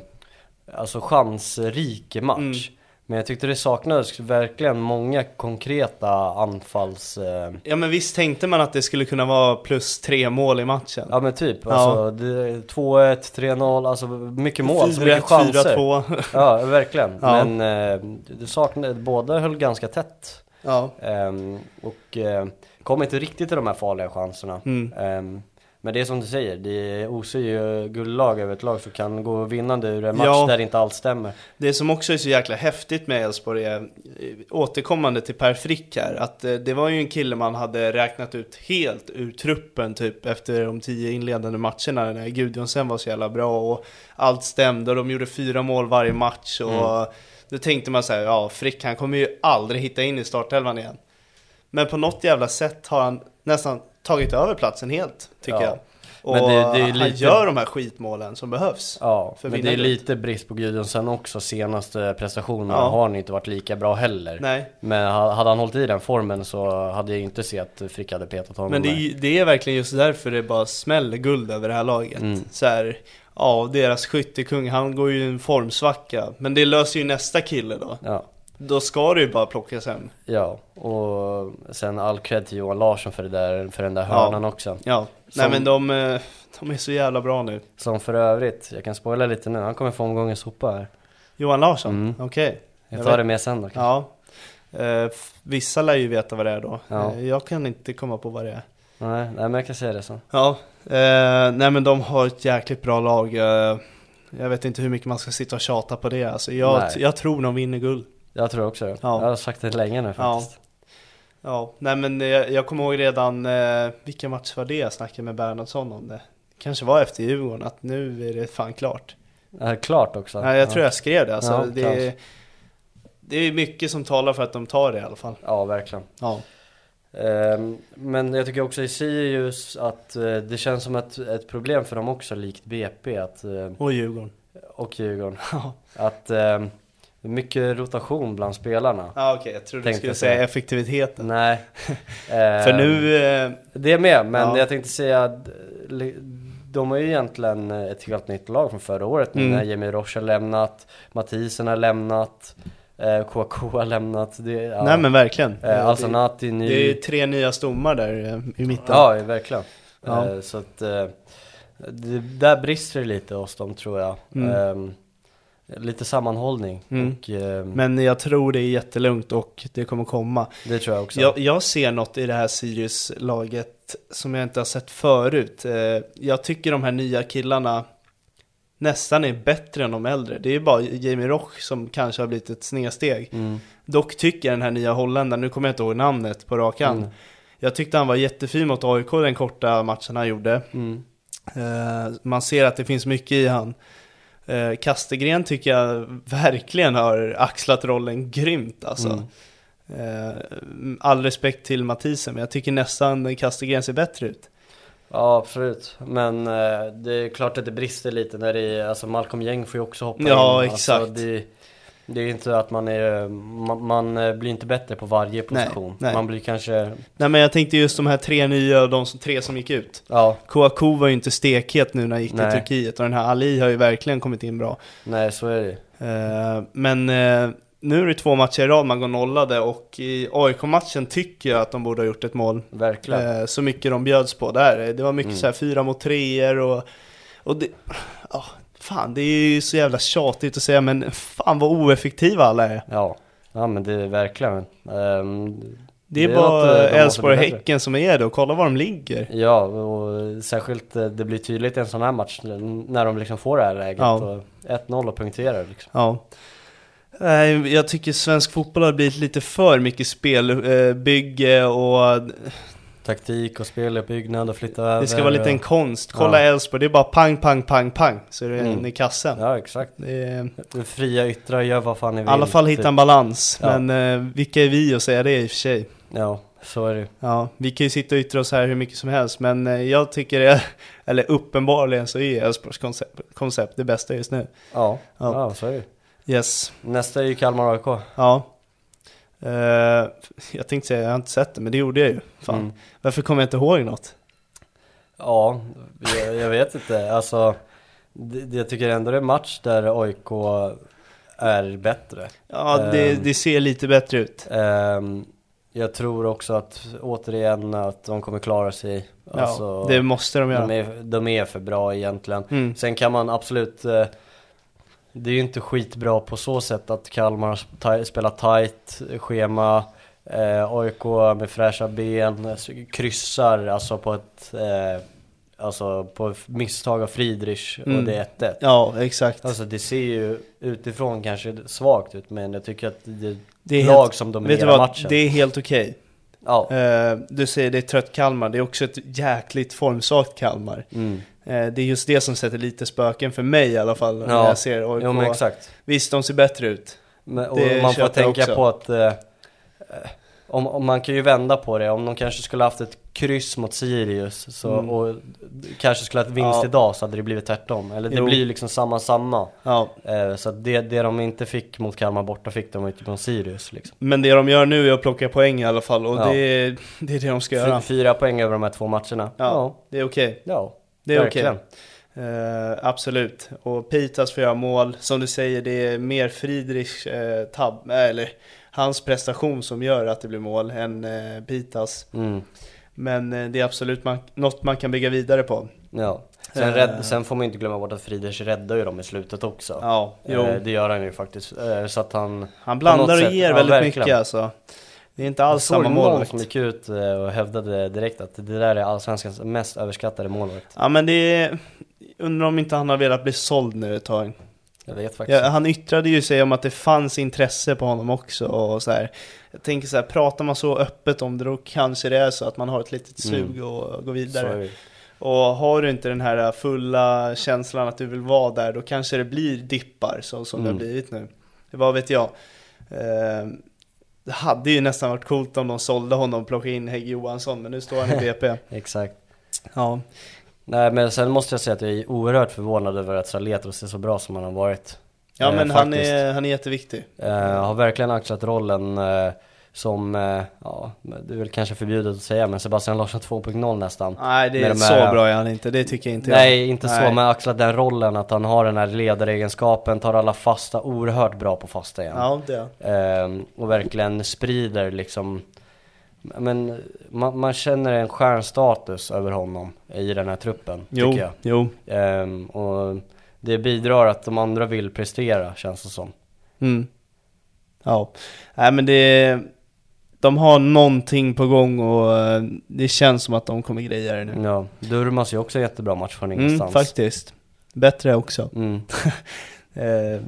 [SPEAKER 2] alltså chansrik match.
[SPEAKER 1] Mm.
[SPEAKER 2] Men jag tyckte det saknades verkligen många konkreta anfalls... Eh,
[SPEAKER 1] Ja men visst tänkte man att det skulle kunna vara plus tre mål i matchen?
[SPEAKER 2] ja men typ, alltså det- 2-1, 3-0, alltså mycket mål, så mycket
[SPEAKER 1] 4-1,
[SPEAKER 2] chanser.
[SPEAKER 1] 4-2.
[SPEAKER 2] Ja, verkligen.
[SPEAKER 1] Ja.
[SPEAKER 2] Men eh, det saknade, båda höll ganska tätt.
[SPEAKER 1] ja.
[SPEAKER 2] Ehm, och eh, kom inte riktigt till de här farliga chanserna.
[SPEAKER 1] Mm.
[SPEAKER 2] Men det är som du säger, det osar ju guldlag över ett lag som kan gå vinnande ur en match
[SPEAKER 1] Ja.
[SPEAKER 2] där det inte alls stämmer.
[SPEAKER 1] Det som också är så jäkla häftigt med Elfsborg är, eh, återkommande till Per Frick här, att eh, det var ju en kille man hade räknat ut helt ur truppen typ efter de tio inledande matcherna när Gudjonsen var så jävla bra och allt stämde och de gjorde fyra mål varje match och då tänkte man så här, ja Frick han kommer ju aldrig hitta in i startelvan igen. Men på något jävla sätt har han nästan tagit över platsen helt, tycker
[SPEAKER 2] Ja.
[SPEAKER 1] jag. Och
[SPEAKER 2] Men det- det är ju
[SPEAKER 1] han
[SPEAKER 2] lite-
[SPEAKER 1] gör de här skitmålen som behövs.
[SPEAKER 2] Ja, men det är lite brist på Gudjonsen också. Senaste prestationerna
[SPEAKER 1] Ja.
[SPEAKER 2] har han inte varit lika bra heller.
[SPEAKER 1] Nej.
[SPEAKER 2] Men ha- hade han hållit i den formen så hade jag inte sett att Frick hade petat honom
[SPEAKER 1] Men det är, det är verkligen just därför det bara smäller guld över det här laget.
[SPEAKER 2] Mm.
[SPEAKER 1] Så här, ja, deras skyttekung, han går ju i en formsvacka. Men det löser ju nästa kille då.
[SPEAKER 2] Ja.
[SPEAKER 1] Då ska det ju bara plockas hem.
[SPEAKER 2] Ja, och sen all cred till Johan Larsson för, det där, för den där
[SPEAKER 1] Ja.
[SPEAKER 2] hörnan också.
[SPEAKER 1] Ja, nej
[SPEAKER 2] Som-
[SPEAKER 1] men de, eh, de är så jävla bra nu.
[SPEAKER 2] Som för övrigt, jag kan spoila lite nu, han kommer få omgångens sopa här.
[SPEAKER 1] Johan Larsson,
[SPEAKER 2] Mm.
[SPEAKER 1] okej.
[SPEAKER 2] Jag
[SPEAKER 1] Jag
[SPEAKER 2] tar
[SPEAKER 1] vet-
[SPEAKER 2] det med sen då kanske.
[SPEAKER 1] Ja. Eh, vissa lär ju veta vad det är då.
[SPEAKER 2] Ja.
[SPEAKER 1] Eh, jag kan inte komma på vad det är.
[SPEAKER 2] Nej, nej, men jag kan säga det sen.
[SPEAKER 1] Ja, eh, nej men de har ett jäkligt bra lag. Eh, jag vet inte hur mycket man ska sitta och tjata på det. Alltså, jag,
[SPEAKER 2] Nej.
[SPEAKER 1] jag tror de vinner guld.
[SPEAKER 2] Jag tror också det.
[SPEAKER 1] Ja.
[SPEAKER 2] Jag har sagt det länge nu
[SPEAKER 1] Ja.
[SPEAKER 2] faktiskt.
[SPEAKER 1] Ja, nej men jag, jag kommer ihåg redan, eh, vilken match var det jag snackade med Bernhardsson om det? Kanske var efter Djurgården, att nu är det fan klart.
[SPEAKER 2] Ja. klart också.
[SPEAKER 1] Nej, jag
[SPEAKER 2] ja.
[SPEAKER 1] tror jag skrev det, alltså
[SPEAKER 2] Ja,
[SPEAKER 1] det, det är mycket som talar för att de tar det i alla fall.
[SPEAKER 2] Ja, verkligen.
[SPEAKER 1] Ja,
[SPEAKER 2] Ehm, Men jag tycker också i Sirius att eh, det känns som ett, ett problem för dem också, likt BP att, eh,
[SPEAKER 1] och Djurgården.
[SPEAKER 2] och Djurgården.
[SPEAKER 1] Ja,
[SPEAKER 2] Att eh, mycket rotation bland spelarna.
[SPEAKER 1] ah, okej, jag trodde du skulle säga effektiviteten.
[SPEAKER 2] Nej.
[SPEAKER 1] För
[SPEAKER 2] Ehm,
[SPEAKER 1] nu, eh,
[SPEAKER 2] Det med, men
[SPEAKER 1] Ja.
[SPEAKER 2] jag tänkte säga att eh, de har ju egentligen ett helt nytt lag från förra året nu
[SPEAKER 1] Mm.
[SPEAKER 2] när Jimmy Roche har lämnat, Mathisen har lämnat, eh, KK har lämnat. Det, ja.
[SPEAKER 1] nej men verkligen.
[SPEAKER 2] eh, Alsanati
[SPEAKER 1] det,
[SPEAKER 2] ny.
[SPEAKER 1] det är tre nya stommar där eh, i mitten.
[SPEAKER 2] Ja, verkligen.
[SPEAKER 1] Ja.
[SPEAKER 2] Eh, så att eh, det, där brister det lite hos dem tror jag.
[SPEAKER 1] Mm.
[SPEAKER 2] Lite sammanhållning
[SPEAKER 1] Mm.
[SPEAKER 2] och ehm,
[SPEAKER 1] Men jag tror det är jättelugnt och det kommer komma.
[SPEAKER 2] det tror jag också.
[SPEAKER 1] Jag, jag ser något i det här Sirius-laget som jag inte har sett förut. Eh, Jag tycker de här nya killarna nästan är bättre än de äldre. Det är bara Jamie Roch som kanske har blivit ett snedsteg.
[SPEAKER 2] Mm.
[SPEAKER 1] Dock tycker den här nya holländaren, nu kommer jag inte ihåg namnet på rak hand.
[SPEAKER 2] Mm.
[SPEAKER 1] Jag tyckte han var jättefin mot AIK den korta matchen han gjorde.
[SPEAKER 2] Mm.
[SPEAKER 1] Eh, Man ser att det finns mycket i han. Eh, Kastegren tycker jag verkligen har axlat rollen grymt alltså.
[SPEAKER 2] Mm.
[SPEAKER 1] Eh, All respekt till Mathisen, men jag tycker nästan Kastegren ser bättre ut.
[SPEAKER 2] Ja absolut, men eh, det är klart att det brister lite när det är, alltså Malcolm Gäng får ju också hoppa
[SPEAKER 1] Ja,
[SPEAKER 2] in.
[SPEAKER 1] exakt.
[SPEAKER 2] Alltså, det, det är inte att man är, man, man eh, blir inte bättre på varje position.
[SPEAKER 1] nej.
[SPEAKER 2] Man blir kanske,
[SPEAKER 1] Nej men jag tänkte just de här tre nya och de som, tre som gick ut.
[SPEAKER 2] ja,
[SPEAKER 1] Kouakou var ju inte stekhet nu när han gick till
[SPEAKER 2] Nej.
[SPEAKER 1] Turkiet och den här Ali har ju verkligen kommit in bra.
[SPEAKER 2] nej så är det
[SPEAKER 1] Eh, Men eh, nu är det två matcher i rad man går nollade och i AIK-matchen tycker jag att de borde ha gjort ett mål.
[SPEAKER 2] Verkligen.
[SPEAKER 1] Så mycket de bjöds på där. Det var mycket
[SPEAKER 2] Mm.
[SPEAKER 1] så här fyra mot treor och, och det, ja, fan det är ju så jävla tjatigt att säga men fan vad oeffektiva alla är.
[SPEAKER 2] Ja, ja men det är verkligen. ehm,
[SPEAKER 1] Det är
[SPEAKER 2] något, eh,
[SPEAKER 1] bara Elfsborg och. Häcken som är det och kolla var de ligger.
[SPEAKER 2] Ja, och särskilt eh, det blir tydligt i en sån här match när de liksom får det här läget.
[SPEAKER 1] Ja.
[SPEAKER 2] Och 1-0 och punkterar liksom.
[SPEAKER 1] Ja. Jag tycker svensk fotboll har blivit lite för mycket spelbygge och
[SPEAKER 2] Taktik och speluppbyggnad och flytta över.
[SPEAKER 1] det ska vara lite en konst. Kolla
[SPEAKER 2] Ja.
[SPEAKER 1] Elfsborg, det är bara pang, pang, pang, pang. Så är det
[SPEAKER 2] Mm.
[SPEAKER 1] in i kassen.
[SPEAKER 2] Ja, exakt.
[SPEAKER 1] Det är,
[SPEAKER 2] Fria yttrar, gör vad fan ni
[SPEAKER 1] I
[SPEAKER 2] vill.
[SPEAKER 1] alla fall hitta en
[SPEAKER 2] typ.
[SPEAKER 1] balans.
[SPEAKER 2] Ja.
[SPEAKER 1] Men eh, vilka är vi att säga det i och för sig?
[SPEAKER 2] Ja, så är det.
[SPEAKER 1] Ja, vi kan ju sitta och yttra oss här hur mycket som helst, men eh, jag tycker det, eller uppenbarligen så är Elfsborgs koncept, koncept det bästa just nu.
[SPEAKER 2] Ja,
[SPEAKER 1] Ja.
[SPEAKER 2] ja. så är det.
[SPEAKER 1] Yes,
[SPEAKER 2] Nästa är ju Kalmar AIK.
[SPEAKER 1] ja. Eh, jag tänkte säga, jag har inte sett det, men det gjorde jag ju. Fan.
[SPEAKER 2] Mm.
[SPEAKER 1] Varför kommer jag inte ihåg något?
[SPEAKER 2] Ja, jag, jag vet inte. Alltså, det, jag tycker ändå det är match där AIK är bättre.
[SPEAKER 1] Ja, det,
[SPEAKER 2] Ehm.
[SPEAKER 1] det ser lite bättre ut.
[SPEAKER 2] Ehm, jag tror också att återigen att de kommer klara sig.
[SPEAKER 1] Ja,
[SPEAKER 2] Alltså,
[SPEAKER 1] det måste de göra.
[SPEAKER 2] de, är, de är för bra egentligen.
[SPEAKER 1] Mm.
[SPEAKER 2] Sen kan man absolut eh, Det är ju inte skitbra på så sätt att Kalmar spelat tight schema eh, AIK med fräscha ben, kryssar alltså på ett eh, Alltså på misstag av Friedrich
[SPEAKER 1] Mm.
[SPEAKER 2] och det är 1-1
[SPEAKER 1] Ja, exakt.
[SPEAKER 2] Alltså det ser ju utifrån kanske svagt ut men jag tycker att det är
[SPEAKER 1] Det är
[SPEAKER 2] lag
[SPEAKER 1] helt-
[SPEAKER 2] som dominerar matchen
[SPEAKER 1] det är helt okej.
[SPEAKER 2] Ja,
[SPEAKER 1] Eh, du säger det är trött Kalmar, det är också ett jäkligt formsvagt Kalmar.
[SPEAKER 2] mm.
[SPEAKER 1] Eh, det är just det som sätter lite spöken för mig i alla fall när
[SPEAKER 2] Ja.
[SPEAKER 1] jag ser AIK.
[SPEAKER 2] jo exakt
[SPEAKER 1] Visst, de ser bättre ut.
[SPEAKER 2] Men, och
[SPEAKER 1] Det
[SPEAKER 2] man får tänka
[SPEAKER 1] också.
[SPEAKER 2] på att eh, eh, om, om man kan ju vända på det, om de kanske skulle haft ett kryss mot Sirius så,
[SPEAKER 1] Mm.
[SPEAKER 2] och kanske skulle ha ett vinst
[SPEAKER 1] Ja.
[SPEAKER 2] idag så hade det blivit tvärtom. Eller det
[SPEAKER 1] Jo.
[SPEAKER 2] blir liksom samma samma.
[SPEAKER 1] Ja.
[SPEAKER 2] Eh, så det, det de inte fick mot Kalmar borta fick de inte mot Sirius liksom.
[SPEAKER 1] Men det de gör nu är att plocka poäng i alla fall och
[SPEAKER 2] Ja.
[SPEAKER 1] det, det är det de ska
[SPEAKER 2] Fy,
[SPEAKER 1] göra.
[SPEAKER 2] fyra poäng över de här två matcherna.
[SPEAKER 1] Ja, det är okej.
[SPEAKER 2] ja,
[SPEAKER 1] Det är okej. Eh, absolut. Och Pitas får göra mål. Som du säger, det är mer Friedrichs eh, tab, eller hans prestation som gör att det blir mål än eh, Pitas.
[SPEAKER 2] Mm.
[SPEAKER 1] Men eh, det är absolut man, något man kan bygga vidare på.
[SPEAKER 2] Ja. Sen,
[SPEAKER 1] Eh.
[SPEAKER 2] rädd, sen får man inte glömma bort att Friedrich räddar ju dem i slutet också.
[SPEAKER 1] Ja, jo.
[SPEAKER 2] Eh, det gör han ju faktiskt. Eh, så att han...
[SPEAKER 1] Han blandar och ger väldigt
[SPEAKER 2] verkligen.
[SPEAKER 1] mycket alltså. Det är inte alls samma
[SPEAKER 2] någon
[SPEAKER 1] målvakt.
[SPEAKER 2] som gick ut eh, och hävdade direkt att det där är allsvenskans mest överskattade målvakt.
[SPEAKER 1] Ja men det är, undrar om inte han har velat bli såld nu ett tag.
[SPEAKER 2] Jag vet faktiskt
[SPEAKER 1] Ja, han yttrade ju sig om att det fanns intresse på honom också och så här. Jag tänker så här, pratar man så öppet om det då kanske det är så att man har ett litet
[SPEAKER 2] Mm.
[SPEAKER 1] sug och gå
[SPEAKER 2] Så
[SPEAKER 1] vidare. Och har du inte den här fulla känslan att du vill vara där, då kanske det blir dippar så, som det har
[SPEAKER 2] Mm.
[SPEAKER 1] blivit nu. Vad vet jag. Eh, det hade ju nästan varit coolt om de sålde honom och plockade in Hägg Johansson, men nu står han i BP.
[SPEAKER 2] Exakt.
[SPEAKER 1] ja.
[SPEAKER 2] Nej men sen måste jag säga att jag är oerhört förvånad över att Saletros är så bra som han har varit.
[SPEAKER 1] Ja
[SPEAKER 2] Eh,
[SPEAKER 1] men han är, han är jätteviktig.
[SPEAKER 2] Eh, har verkligen axlat rollen eh, som, eh, ja, det är väl kanske förbjudet att säga men Sebastian Larsson 2.0 nästan.
[SPEAKER 1] Nej det är
[SPEAKER 2] de
[SPEAKER 1] så
[SPEAKER 2] här-
[SPEAKER 1] bra är han inte, det tycker jag inte
[SPEAKER 2] Nej,
[SPEAKER 1] jag.
[SPEAKER 2] inte så, men axlat den rollen att han har den här ledaregenskapen, tar alla fasta oerhört bra på fasta igen.
[SPEAKER 1] Ja det är.
[SPEAKER 2] Ehm, och verkligen sprider liksom Men man, man känner en stjärnstatus över honom i den här truppen,
[SPEAKER 1] Jo,
[SPEAKER 2] tycker jag.
[SPEAKER 1] jo.
[SPEAKER 2] Ehm, och det bidrar att de andra vill prestera, känns det som.
[SPEAKER 1] Mm. Ja, nej men det De har någonting på gång och eh, det känns som att de kommer greja det nu.
[SPEAKER 2] Ja, Durmas är också jättebra match från
[SPEAKER 1] Mm,
[SPEAKER 2] ingenstans.
[SPEAKER 1] faktiskt. Bättre också.
[SPEAKER 2] Mm.
[SPEAKER 1] Eh,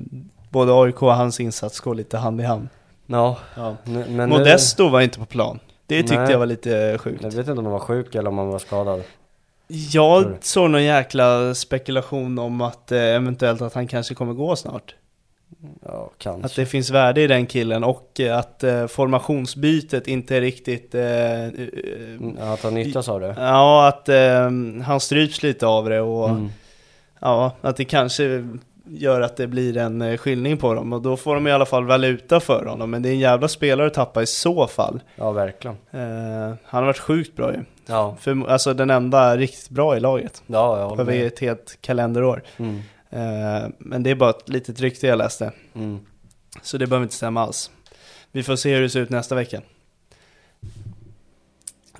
[SPEAKER 1] både AIK och hans insats går lite hand i hand.
[SPEAKER 2] Ja,
[SPEAKER 1] Ja.
[SPEAKER 2] men
[SPEAKER 1] Modesto var inte på plan. Det tyckte
[SPEAKER 2] Nej.
[SPEAKER 1] jag var lite sjukt.
[SPEAKER 2] Jag vet inte om han var sjuk eller om han var skadad.
[SPEAKER 1] Jag såg någon jäkla spekulation om att eh, eventuellt att han kanske kommer gå snart.
[SPEAKER 2] Ja, kanske.
[SPEAKER 1] Att det finns värde i den killen och eh, att eh, formationsbytet inte är riktigt... Eh,
[SPEAKER 2] Mm, Att han nyttjas av det.
[SPEAKER 1] Ja, att han stryps lite av det och
[SPEAKER 2] Mm.
[SPEAKER 1] ja, att det kanske gör att det blir en eh, skillning på dem och då får de i alla fall valuta för honom. Men det är en jävla spelare att tappa i så fall.
[SPEAKER 2] Ja, verkligen.
[SPEAKER 1] Eh, han har varit sjukt bra ju.
[SPEAKER 2] Ja,
[SPEAKER 1] För, alltså den enda riktigt bra i laget.
[SPEAKER 2] ja jag håller
[SPEAKER 1] Över
[SPEAKER 2] med.
[SPEAKER 1] ett helt kalenderår.
[SPEAKER 2] Mm.
[SPEAKER 1] Eh, men det är bara ett litet rykte jag läste.
[SPEAKER 2] Mm.
[SPEAKER 1] Så det behöver inte stämma alls. Vi får se hur det ser ut nästa vecka.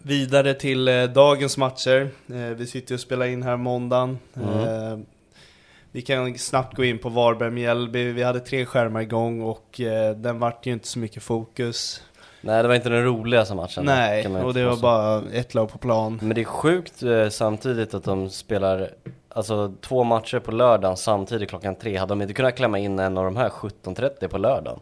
[SPEAKER 1] Vidare till eh, dagens matcher. Eh, vi sitter och spelar in här måndagen.
[SPEAKER 2] Mm.
[SPEAKER 1] Eh, vi kan snabbt gå in på Varberg-Mjällby. Vi hade tre skärmar igång och eh, den vart ju inte så mycket fokus.
[SPEAKER 2] Nej, det var inte den roligaste matchen.
[SPEAKER 1] Nej, och det var bara ett lag på plan.
[SPEAKER 2] Men det är sjukt eh, samtidigt att de spelar Alltså två matcher på lördagen samtidigt klockan tre. Hade de inte kunnat klämma in en av de här 17.30 på lördagen?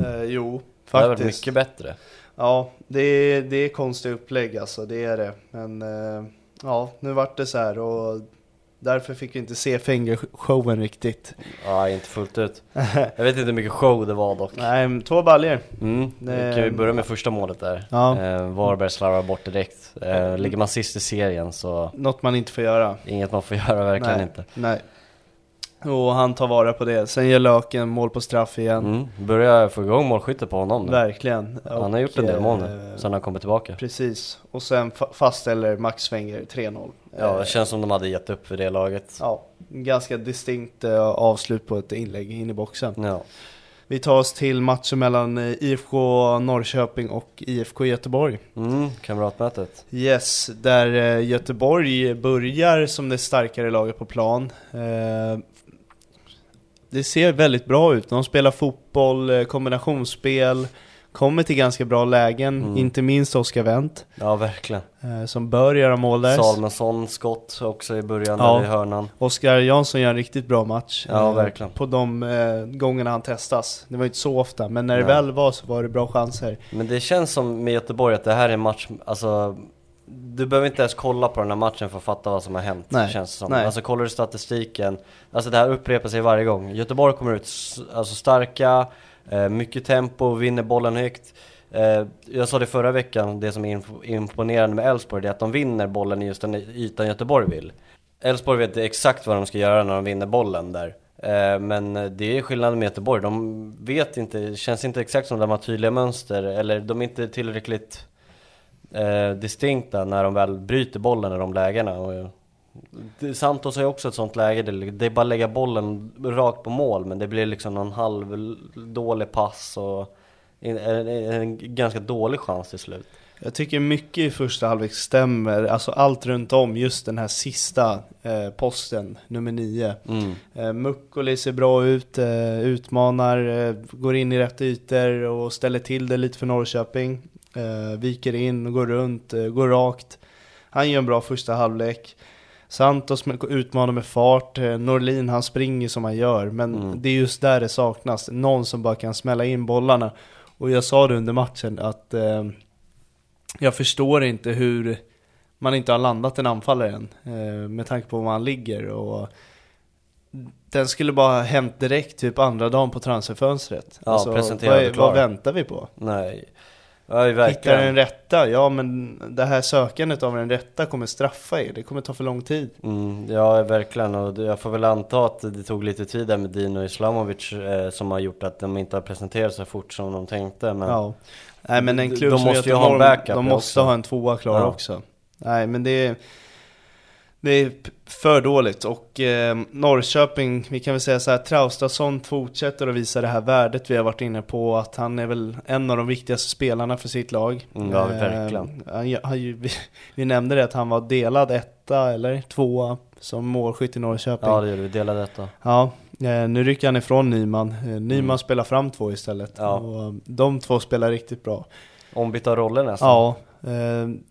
[SPEAKER 1] Eh, jo,
[SPEAKER 2] Det hade varit
[SPEAKER 1] faktiskt.
[SPEAKER 2] mycket bättre.
[SPEAKER 1] Ja, det är, det är konstiga upplägg alltså, det är det. Men eh, ja, nu vart det så här och därför fick vi inte se Fenger-showen riktigt.
[SPEAKER 2] Ja, inte fullt ut. Jag vet inte hur mycket show det var dock.
[SPEAKER 1] Nej, två baljor.
[SPEAKER 2] Mm.
[SPEAKER 1] Det-
[SPEAKER 2] Kan vi börja med första målet där?
[SPEAKER 1] Ja.
[SPEAKER 2] Eh, Varberg slarvar bort direkt. Eh, ligger man sist i serien så
[SPEAKER 1] Något man inte får göra.
[SPEAKER 2] inget man får göra, verkligen
[SPEAKER 1] Nej,
[SPEAKER 2] inte.
[SPEAKER 1] Nej. Och han tar vara på det. Sen gör Löken mål på straff igen.
[SPEAKER 2] Mm. Börjar få igång målskyttet på honom nu.
[SPEAKER 1] Verkligen.
[SPEAKER 2] Han har gjort en del mål
[SPEAKER 1] eh,
[SPEAKER 2] nu, sen han kommit tillbaka.
[SPEAKER 1] Precis. Och sen fa- fastställer Max Fenger 3-0.
[SPEAKER 2] Ja,
[SPEAKER 1] Eh,
[SPEAKER 2] det känns som de hade gett upp för det laget.
[SPEAKER 1] ja, ganska distinkt eh, avslut på ett inlägg in i boxen.
[SPEAKER 2] Ja.
[SPEAKER 1] Vi tar oss till matchen mellan eh, IFK Norrköping och IFK Göteborg.
[SPEAKER 2] Mm, kamratmötet.
[SPEAKER 1] Yes, där eh, Göteborg börjar som det starkare laget på plan. Det ser väldigt bra ut. De spelar fotboll, eh, kombinationsspel, kommer till ganska bra lägen,
[SPEAKER 2] Mm.
[SPEAKER 1] inte minst Oskar Wendt,
[SPEAKER 2] Ja, verkligen.
[SPEAKER 1] eh, som bör göra mål där.
[SPEAKER 2] Salmonsson skott också i början
[SPEAKER 1] Ja.
[SPEAKER 2] där i hörnan.
[SPEAKER 1] Oskar Jansson gör en riktigt bra match.
[SPEAKER 2] Ja,
[SPEAKER 1] eh,
[SPEAKER 2] verkligen.
[SPEAKER 1] På de eh, gångerna han testas. Det var inte så ofta, men när det
[SPEAKER 2] Nej.
[SPEAKER 1] väl var så var det bra chanser.
[SPEAKER 2] Men det känns som med Göteborg att det här är en match, alltså du behöver inte ens kolla på den här matchen för att fatta vad som har hänt,
[SPEAKER 1] Nej,
[SPEAKER 2] känns det som.
[SPEAKER 1] nej.
[SPEAKER 2] Alltså kollar du statistiken, alltså det här upprepar sig varje gång. Göteborg kommer ut alltså starka, eh, mycket tempo, vinner bollen högt. Eh, jag sa det förra veckan, det som är imponerande med Elfsborg, det är att de vinner bollen i just den ytan Göteborg vill. Elfsborg vet exakt vad de ska göra när de vinner bollen där. Eh, Men det är skillnaden med Göteborg, de vet inte, känns inte exakt som de har tydliga mönster, eller de är inte tillräckligt eh, distinkta när de väl bryter bollen i de lägena. Och, eh, Santos har ju också ett sånt läge, det, är bara att lägga bollen rakt på mål men det blir liksom någon halv dålig pass och en, en, en ganska dålig chans till slut.
[SPEAKER 1] Jag tycker mycket i första halvlek stämmer, alltså allt runt om, just den här sista eh, posten, nummer nio.
[SPEAKER 2] Mm.
[SPEAKER 1] Eh, Mukkoli ser bra ut, eh, utmanar, eh, går in i rätt ytor och ställer till det lite för Norrköping. Eh, viker in, och går runt, eh, går rakt. Han gör en bra första halvlek. Santos utmanar med fart, eh, Norlin han springer som han gör, men
[SPEAKER 2] Mm.
[SPEAKER 1] det är just där det saknas. Någon som bara kan smälla in bollarna. Och jag sa det under matchen att eh, jag förstår inte hur man inte har landat en anfallare än, eh, med tanke på var han ligger. Och den skulle bara ha hänt direkt, typ andra dagen på transferfönstret. Alltså,
[SPEAKER 2] Ja, presenterad
[SPEAKER 1] vad, vad väntar vi på?
[SPEAKER 2] Nej, ja,
[SPEAKER 1] Hittar den rätta? Ja men det här sökandet av den rätta kommer straffa er, det kommer ta för lång tid.
[SPEAKER 2] Mm, ja, verkligen. Och jag får väl anta att det tog lite tid där med Dino Islamovic eh, som har gjort att de inte har presenterat så fort som de tänkte. Men
[SPEAKER 1] Ja. Nej men en klubb
[SPEAKER 2] de
[SPEAKER 1] som
[SPEAKER 2] måste ju ha en backup
[SPEAKER 1] de måste
[SPEAKER 2] också.
[SPEAKER 1] ha en tvåa klar
[SPEAKER 2] Ja.
[SPEAKER 1] också. Nej men det är, det är för dåligt och eh, Norrköping, vi kan väl säga så här, Traustason fortsätter att visa det här värdet vi har varit inne på, att han är väl en av de viktigaste spelarna för sitt lag.
[SPEAKER 2] Mm, ja,
[SPEAKER 1] Eh,
[SPEAKER 2] verkligen.
[SPEAKER 1] han, han, ju- vi, vi nämnde det att han var delad etta eller tvåa som målskytt i Norrköping.
[SPEAKER 2] ja, det gjorde vi. Dela detta.
[SPEAKER 1] Ja, eh, nu rycker han ifrån Nyman. Eh, Nyman
[SPEAKER 2] Mm.
[SPEAKER 1] spelar fram två istället.
[SPEAKER 2] Ja.
[SPEAKER 1] Och de två spelar riktigt bra.
[SPEAKER 2] Ombytta roller nästan.
[SPEAKER 1] Ja, eh,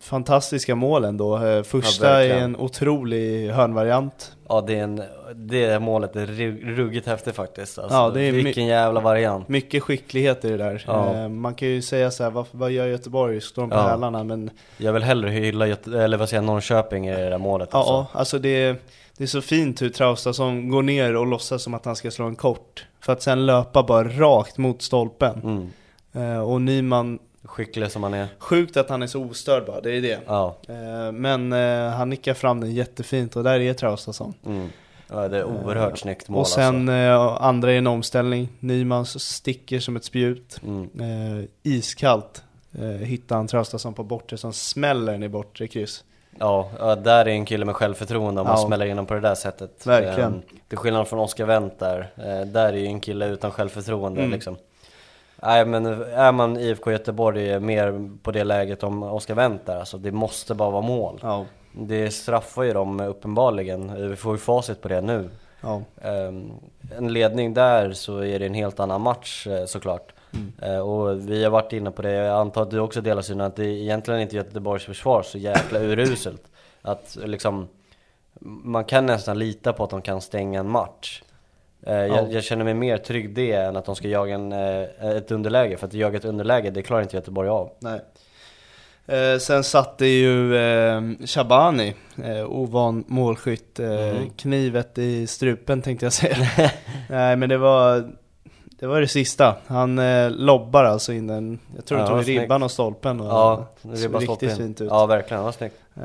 [SPEAKER 1] fantastiska mål ändå. Eh, första
[SPEAKER 2] Ja,
[SPEAKER 1] är en otrolig hörnvariant.
[SPEAKER 2] Ja, det, är en, det målet är ru- ruggigt häftigt faktiskt. Alltså,
[SPEAKER 1] Ja, det är
[SPEAKER 2] vilken jävla variant.
[SPEAKER 1] Mycket skicklighet i det där.
[SPEAKER 2] Ja.
[SPEAKER 1] Eh, man kan ju säga så här, vad, vad gör Göteborg? Står de på
[SPEAKER 2] Ja.
[SPEAKER 1] hälarna? Men
[SPEAKER 2] Jag vill hellre hylla Göte- eller vad säger Norrköping i det där målet.
[SPEAKER 1] ja,
[SPEAKER 2] Alltså.
[SPEAKER 1] alltså det, det är så fint hur Trausta som går ner och låtsas som att han ska slå en kort. För att sen löpa bara rakt mot stolpen.
[SPEAKER 2] Mm.
[SPEAKER 1] Eh, och Nyman,
[SPEAKER 2] Skicklig som han är.
[SPEAKER 1] sjukt att han är så ostörd bara, det är det.
[SPEAKER 2] Ja.
[SPEAKER 1] Eh, Men eh, han nickar fram den jättefint och där är Traustason.
[SPEAKER 2] Mm. ja det är oerhört snyggt mål
[SPEAKER 1] Och sen
[SPEAKER 2] alltså.
[SPEAKER 1] eh, andra i en omställning, Nyman sticker som ett spjut.
[SPEAKER 2] Mm.
[SPEAKER 1] Eh, iskallt eh, hittar han Traustason på bortre som smäller den i bortre kryss.
[SPEAKER 2] Ja, ja, där är en kille med självförtroende om
[SPEAKER 1] Ja.
[SPEAKER 2] man smäller in honom på det där sättet.
[SPEAKER 1] Verkligen.
[SPEAKER 2] Ehm, till skillnad från Oscar Wendt där. Eh, där är ju en kille utan självförtroende
[SPEAKER 1] Mm.
[SPEAKER 2] liksom. Nej men är man IFK Göteborg mer på det läget om Oscar Wendt där, alltså det måste bara vara mål.
[SPEAKER 1] Ja,
[SPEAKER 2] Det straffar ju dem uppenbarligen, vi får ju facit på det nu.
[SPEAKER 1] ja.
[SPEAKER 2] Ehm, en ledning där så är det en helt annan match eh, såklart.
[SPEAKER 1] Mm.
[SPEAKER 2] Eh, och vi har varit inne på det, jag antar att du också delar synen att det är egentligen inte Göteborgs försvar så jäkla uruselt. Att liksom, man kan nästan lita på att de kan stänga en match. Eh,
[SPEAKER 1] Ja.
[SPEAKER 2] jag, jag känner mig mer trygg det än att de ska jaga en, eh, ett underläge, för att jaga ett underläge det klarar inte Göteborg av.
[SPEAKER 1] Nej. Eh, sen satte ju eh, Shabani, eh, ovan målskytt, eh,
[SPEAKER 2] Mm.
[SPEAKER 1] knivet i strupen tänkte jag säga. Nej men det var det var det sista. Han eh, lobbar alltså in den, jag tror
[SPEAKER 2] Ja,
[SPEAKER 1] det tog ribban och stolpen och
[SPEAKER 2] Ja,
[SPEAKER 1] såg
[SPEAKER 2] det bara
[SPEAKER 1] riktigt
[SPEAKER 2] in.
[SPEAKER 1] fint ut.
[SPEAKER 2] Ja verkligen, vad snyggt.
[SPEAKER 1] Eh,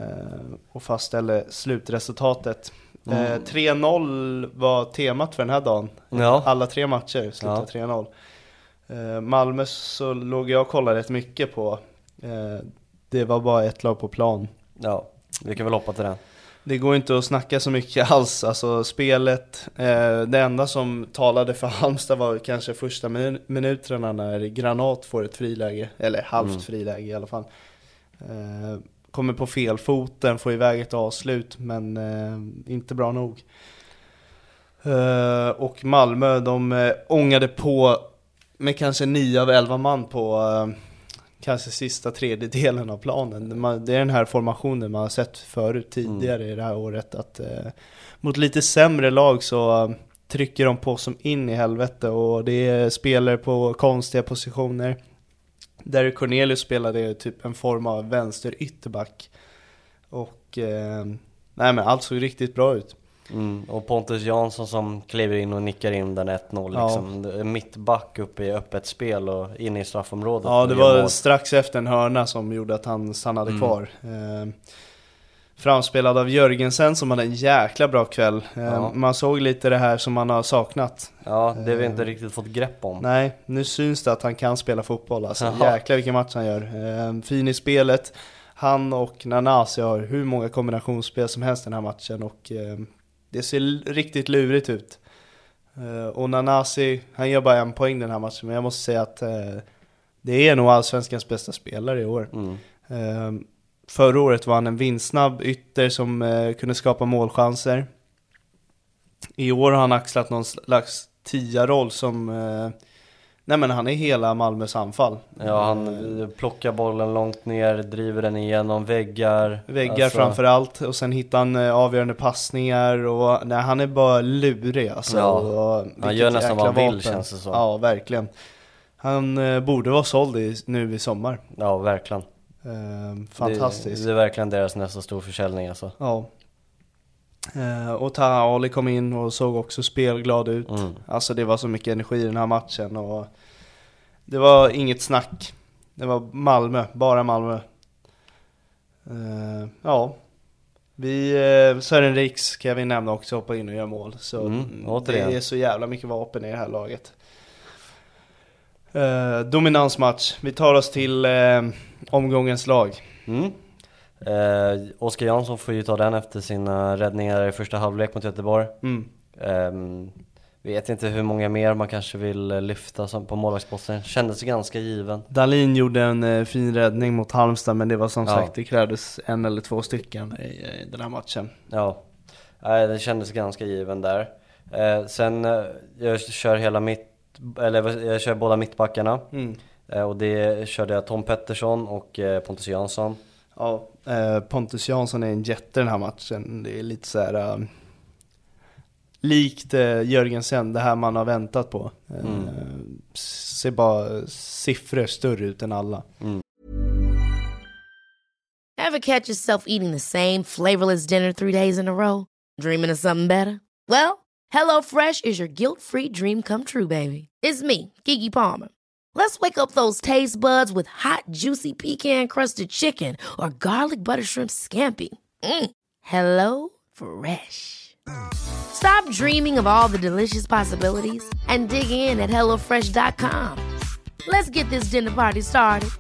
[SPEAKER 1] och fastställde slutresultatet. Eh,
[SPEAKER 2] Mm.
[SPEAKER 1] 3-0 var temat för den här dagen.
[SPEAKER 2] Ja.
[SPEAKER 1] Alla tre matcher slutade
[SPEAKER 2] Ja.
[SPEAKER 1] 3-0. Eh, Malmö så låg jag och kollade rätt mycket på. Eh, det var bara ett lag på plan.
[SPEAKER 2] Ja, vi kan väl hoppa till den.
[SPEAKER 1] Det går inte att snacka så mycket alls, alltså spelet, eh, det enda som talade för Halmstad var kanske första min minuterna när Granat får ett friläge, eller halvt
[SPEAKER 2] Mm.
[SPEAKER 1] friläge i alla fall. Eh, kommer på fel foten, får iväg ett avslut, men eh, inte bra nog. Eh, och Malmö, de eh, ångade på med kanske 9 av 11 man på eh, kanske sista tredjedelen av planen. Man, det är den här formationen man har sett förut tidigare i det här året. Att eh, mot lite sämre lag så eh, trycker de på som in i helvete och det är spelare på konstiga positioner. Där Cornelius spelade typ en form av vänster ytterback. Och eh, nej men allt såg riktigt bra ut.
[SPEAKER 2] Mm. Och Pontus Jansson som kliver in och nickar in den 1-0
[SPEAKER 1] Ja.
[SPEAKER 2] liksom. Är Mittback uppe i öppet spel och in i straffområdet.
[SPEAKER 1] Ja, det var
[SPEAKER 2] mål.
[SPEAKER 1] strax efter en hörna som gjorde att han stannade
[SPEAKER 2] Mm.
[SPEAKER 1] kvar. Eh, framspelad av Jörgensen som hade en jäkla bra kväll. Eh,
[SPEAKER 2] Ja.
[SPEAKER 1] Man såg lite det här som man har saknat.
[SPEAKER 2] Ja, det har vi inte riktigt fått grepp om.
[SPEAKER 1] Nej, nu syns det att han kan spela fotboll alltså.
[SPEAKER 2] Jaha.
[SPEAKER 1] Jäklar vilken match han gör. Eh, fin i spelet. Han och Nanasi har hur många kombinationsspel som helst den här matchen och eh, det ser riktigt lurigt ut. Eh, och Nanasi, han gör bara en poäng den här matchen, men jag måste säga att eh, det är nog allsvenskans bästa spelare i år.
[SPEAKER 2] Mm.
[SPEAKER 1] Förra året var han en vinstsnabb ytter som eh, kunde skapa målchanser. I år har han axlat någon slags tia-roll som eh, Nej men han är hela Malmös anfall.
[SPEAKER 2] Ja, han eh, plockar bollen långt ner, driver den igenom väggar.
[SPEAKER 1] Väggar
[SPEAKER 2] Alltså,
[SPEAKER 1] framför allt och sen hittar han eh, avgörande passningar och nej, han är bara lurig alltså.
[SPEAKER 2] Ja,
[SPEAKER 1] och,
[SPEAKER 2] han gör nästan vad han vill,
[SPEAKER 1] vapen.
[SPEAKER 2] känns det som.
[SPEAKER 1] Ja, verkligen. Han eh, borde vara såld i, nu i sommar.
[SPEAKER 2] Ja, verkligen.
[SPEAKER 1] Eh, fantastiskt.
[SPEAKER 2] Det, det är verkligen deras nästa stor försäljning alltså.
[SPEAKER 1] Ja. Eh, och Taha Ali kom in och såg också spelglad ut.
[SPEAKER 2] Mm.
[SPEAKER 1] Alltså det var så mycket energi i den här matchen och det var inget snack. Det var Malmö, bara Malmö. Eh, ja. Vi, eh, Sören Riks kan vi nämna också, hoppa in och göra mål. Så
[SPEAKER 2] Mm, återigen.
[SPEAKER 1] det är så jävla mycket vapen i det här laget. Eh, dominansmatch. Vi tar oss till eh, omgångens lag.
[SPEAKER 2] Mm. Eh, Oskar Jansson får ju ta den efter sina räddningar i första halvlek mot Göteborg.
[SPEAKER 1] Mm.
[SPEAKER 2] Ehm, vet inte hur många mer man kanske vill eh, lyfta som på målvaktsposten. Kändes ganska given.
[SPEAKER 1] Dalin gjorde en eh, fin räddning mot Halmstad men det var som
[SPEAKER 2] Ja.
[SPEAKER 1] sagt, det krävdes en eller två stycken i, i den här matchen.
[SPEAKER 2] Ja, Nej, det kändes ganska given där. Eh, sen, eh, jag kör hela mitt, eller jag kör båda mittbackarna.
[SPEAKER 1] Mm.
[SPEAKER 2] Eh, och det körde jag Tom Pettersson och eh, Pontus Jansson.
[SPEAKER 1] Ja, eh, Pontus Jansson är en jätte den här matchen. Det är lite så här eh, likt eh, Jörgensen, det här man har väntat på. Eh,
[SPEAKER 2] Mm.
[SPEAKER 1] Ser bara siffror större ut än alla.
[SPEAKER 5] Ever catch yourself eating the same flavorless dinner three days in a row? Dreaming of something better? Well, HelloFresh is your guilt-free dream come true, baby. It's me, Kiki Palmer. Let's wake up those taste buds with hot, juicy pecan-crusted chicken or garlic butter shrimp scampi. Mm. Hello Fresh. Stop dreaming of all the delicious possibilities and dig in at HelloFresh.com. Let's get this dinner party started.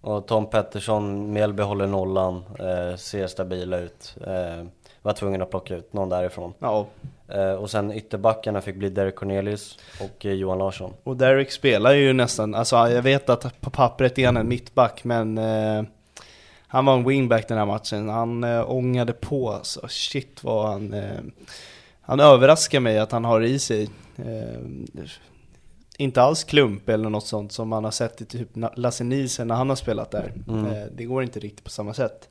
[SPEAKER 2] Och Tom Pettersson, Mjällby håller nollan, eh, ser stabila ut. Eh, var tvungen att plocka ut någon därifrån.
[SPEAKER 1] Ja,
[SPEAKER 2] Eh, och sen ytterbackarna fick bli Derek Cornelius och eh, Johan Larsson.
[SPEAKER 1] och Derek spelar ju nästan, alltså jag vet att på pappret är han en mittback men eh, han var en wingback den här matchen. Han eh, ångade på alltså, shit vad han... Eh, han överraskar mig att han har i sig. Inte alls klump eller något sånt som man har sett i typ Lasse Nielsen när han har spelat där.
[SPEAKER 2] Mm.
[SPEAKER 1] Det går inte riktigt på samma sätt.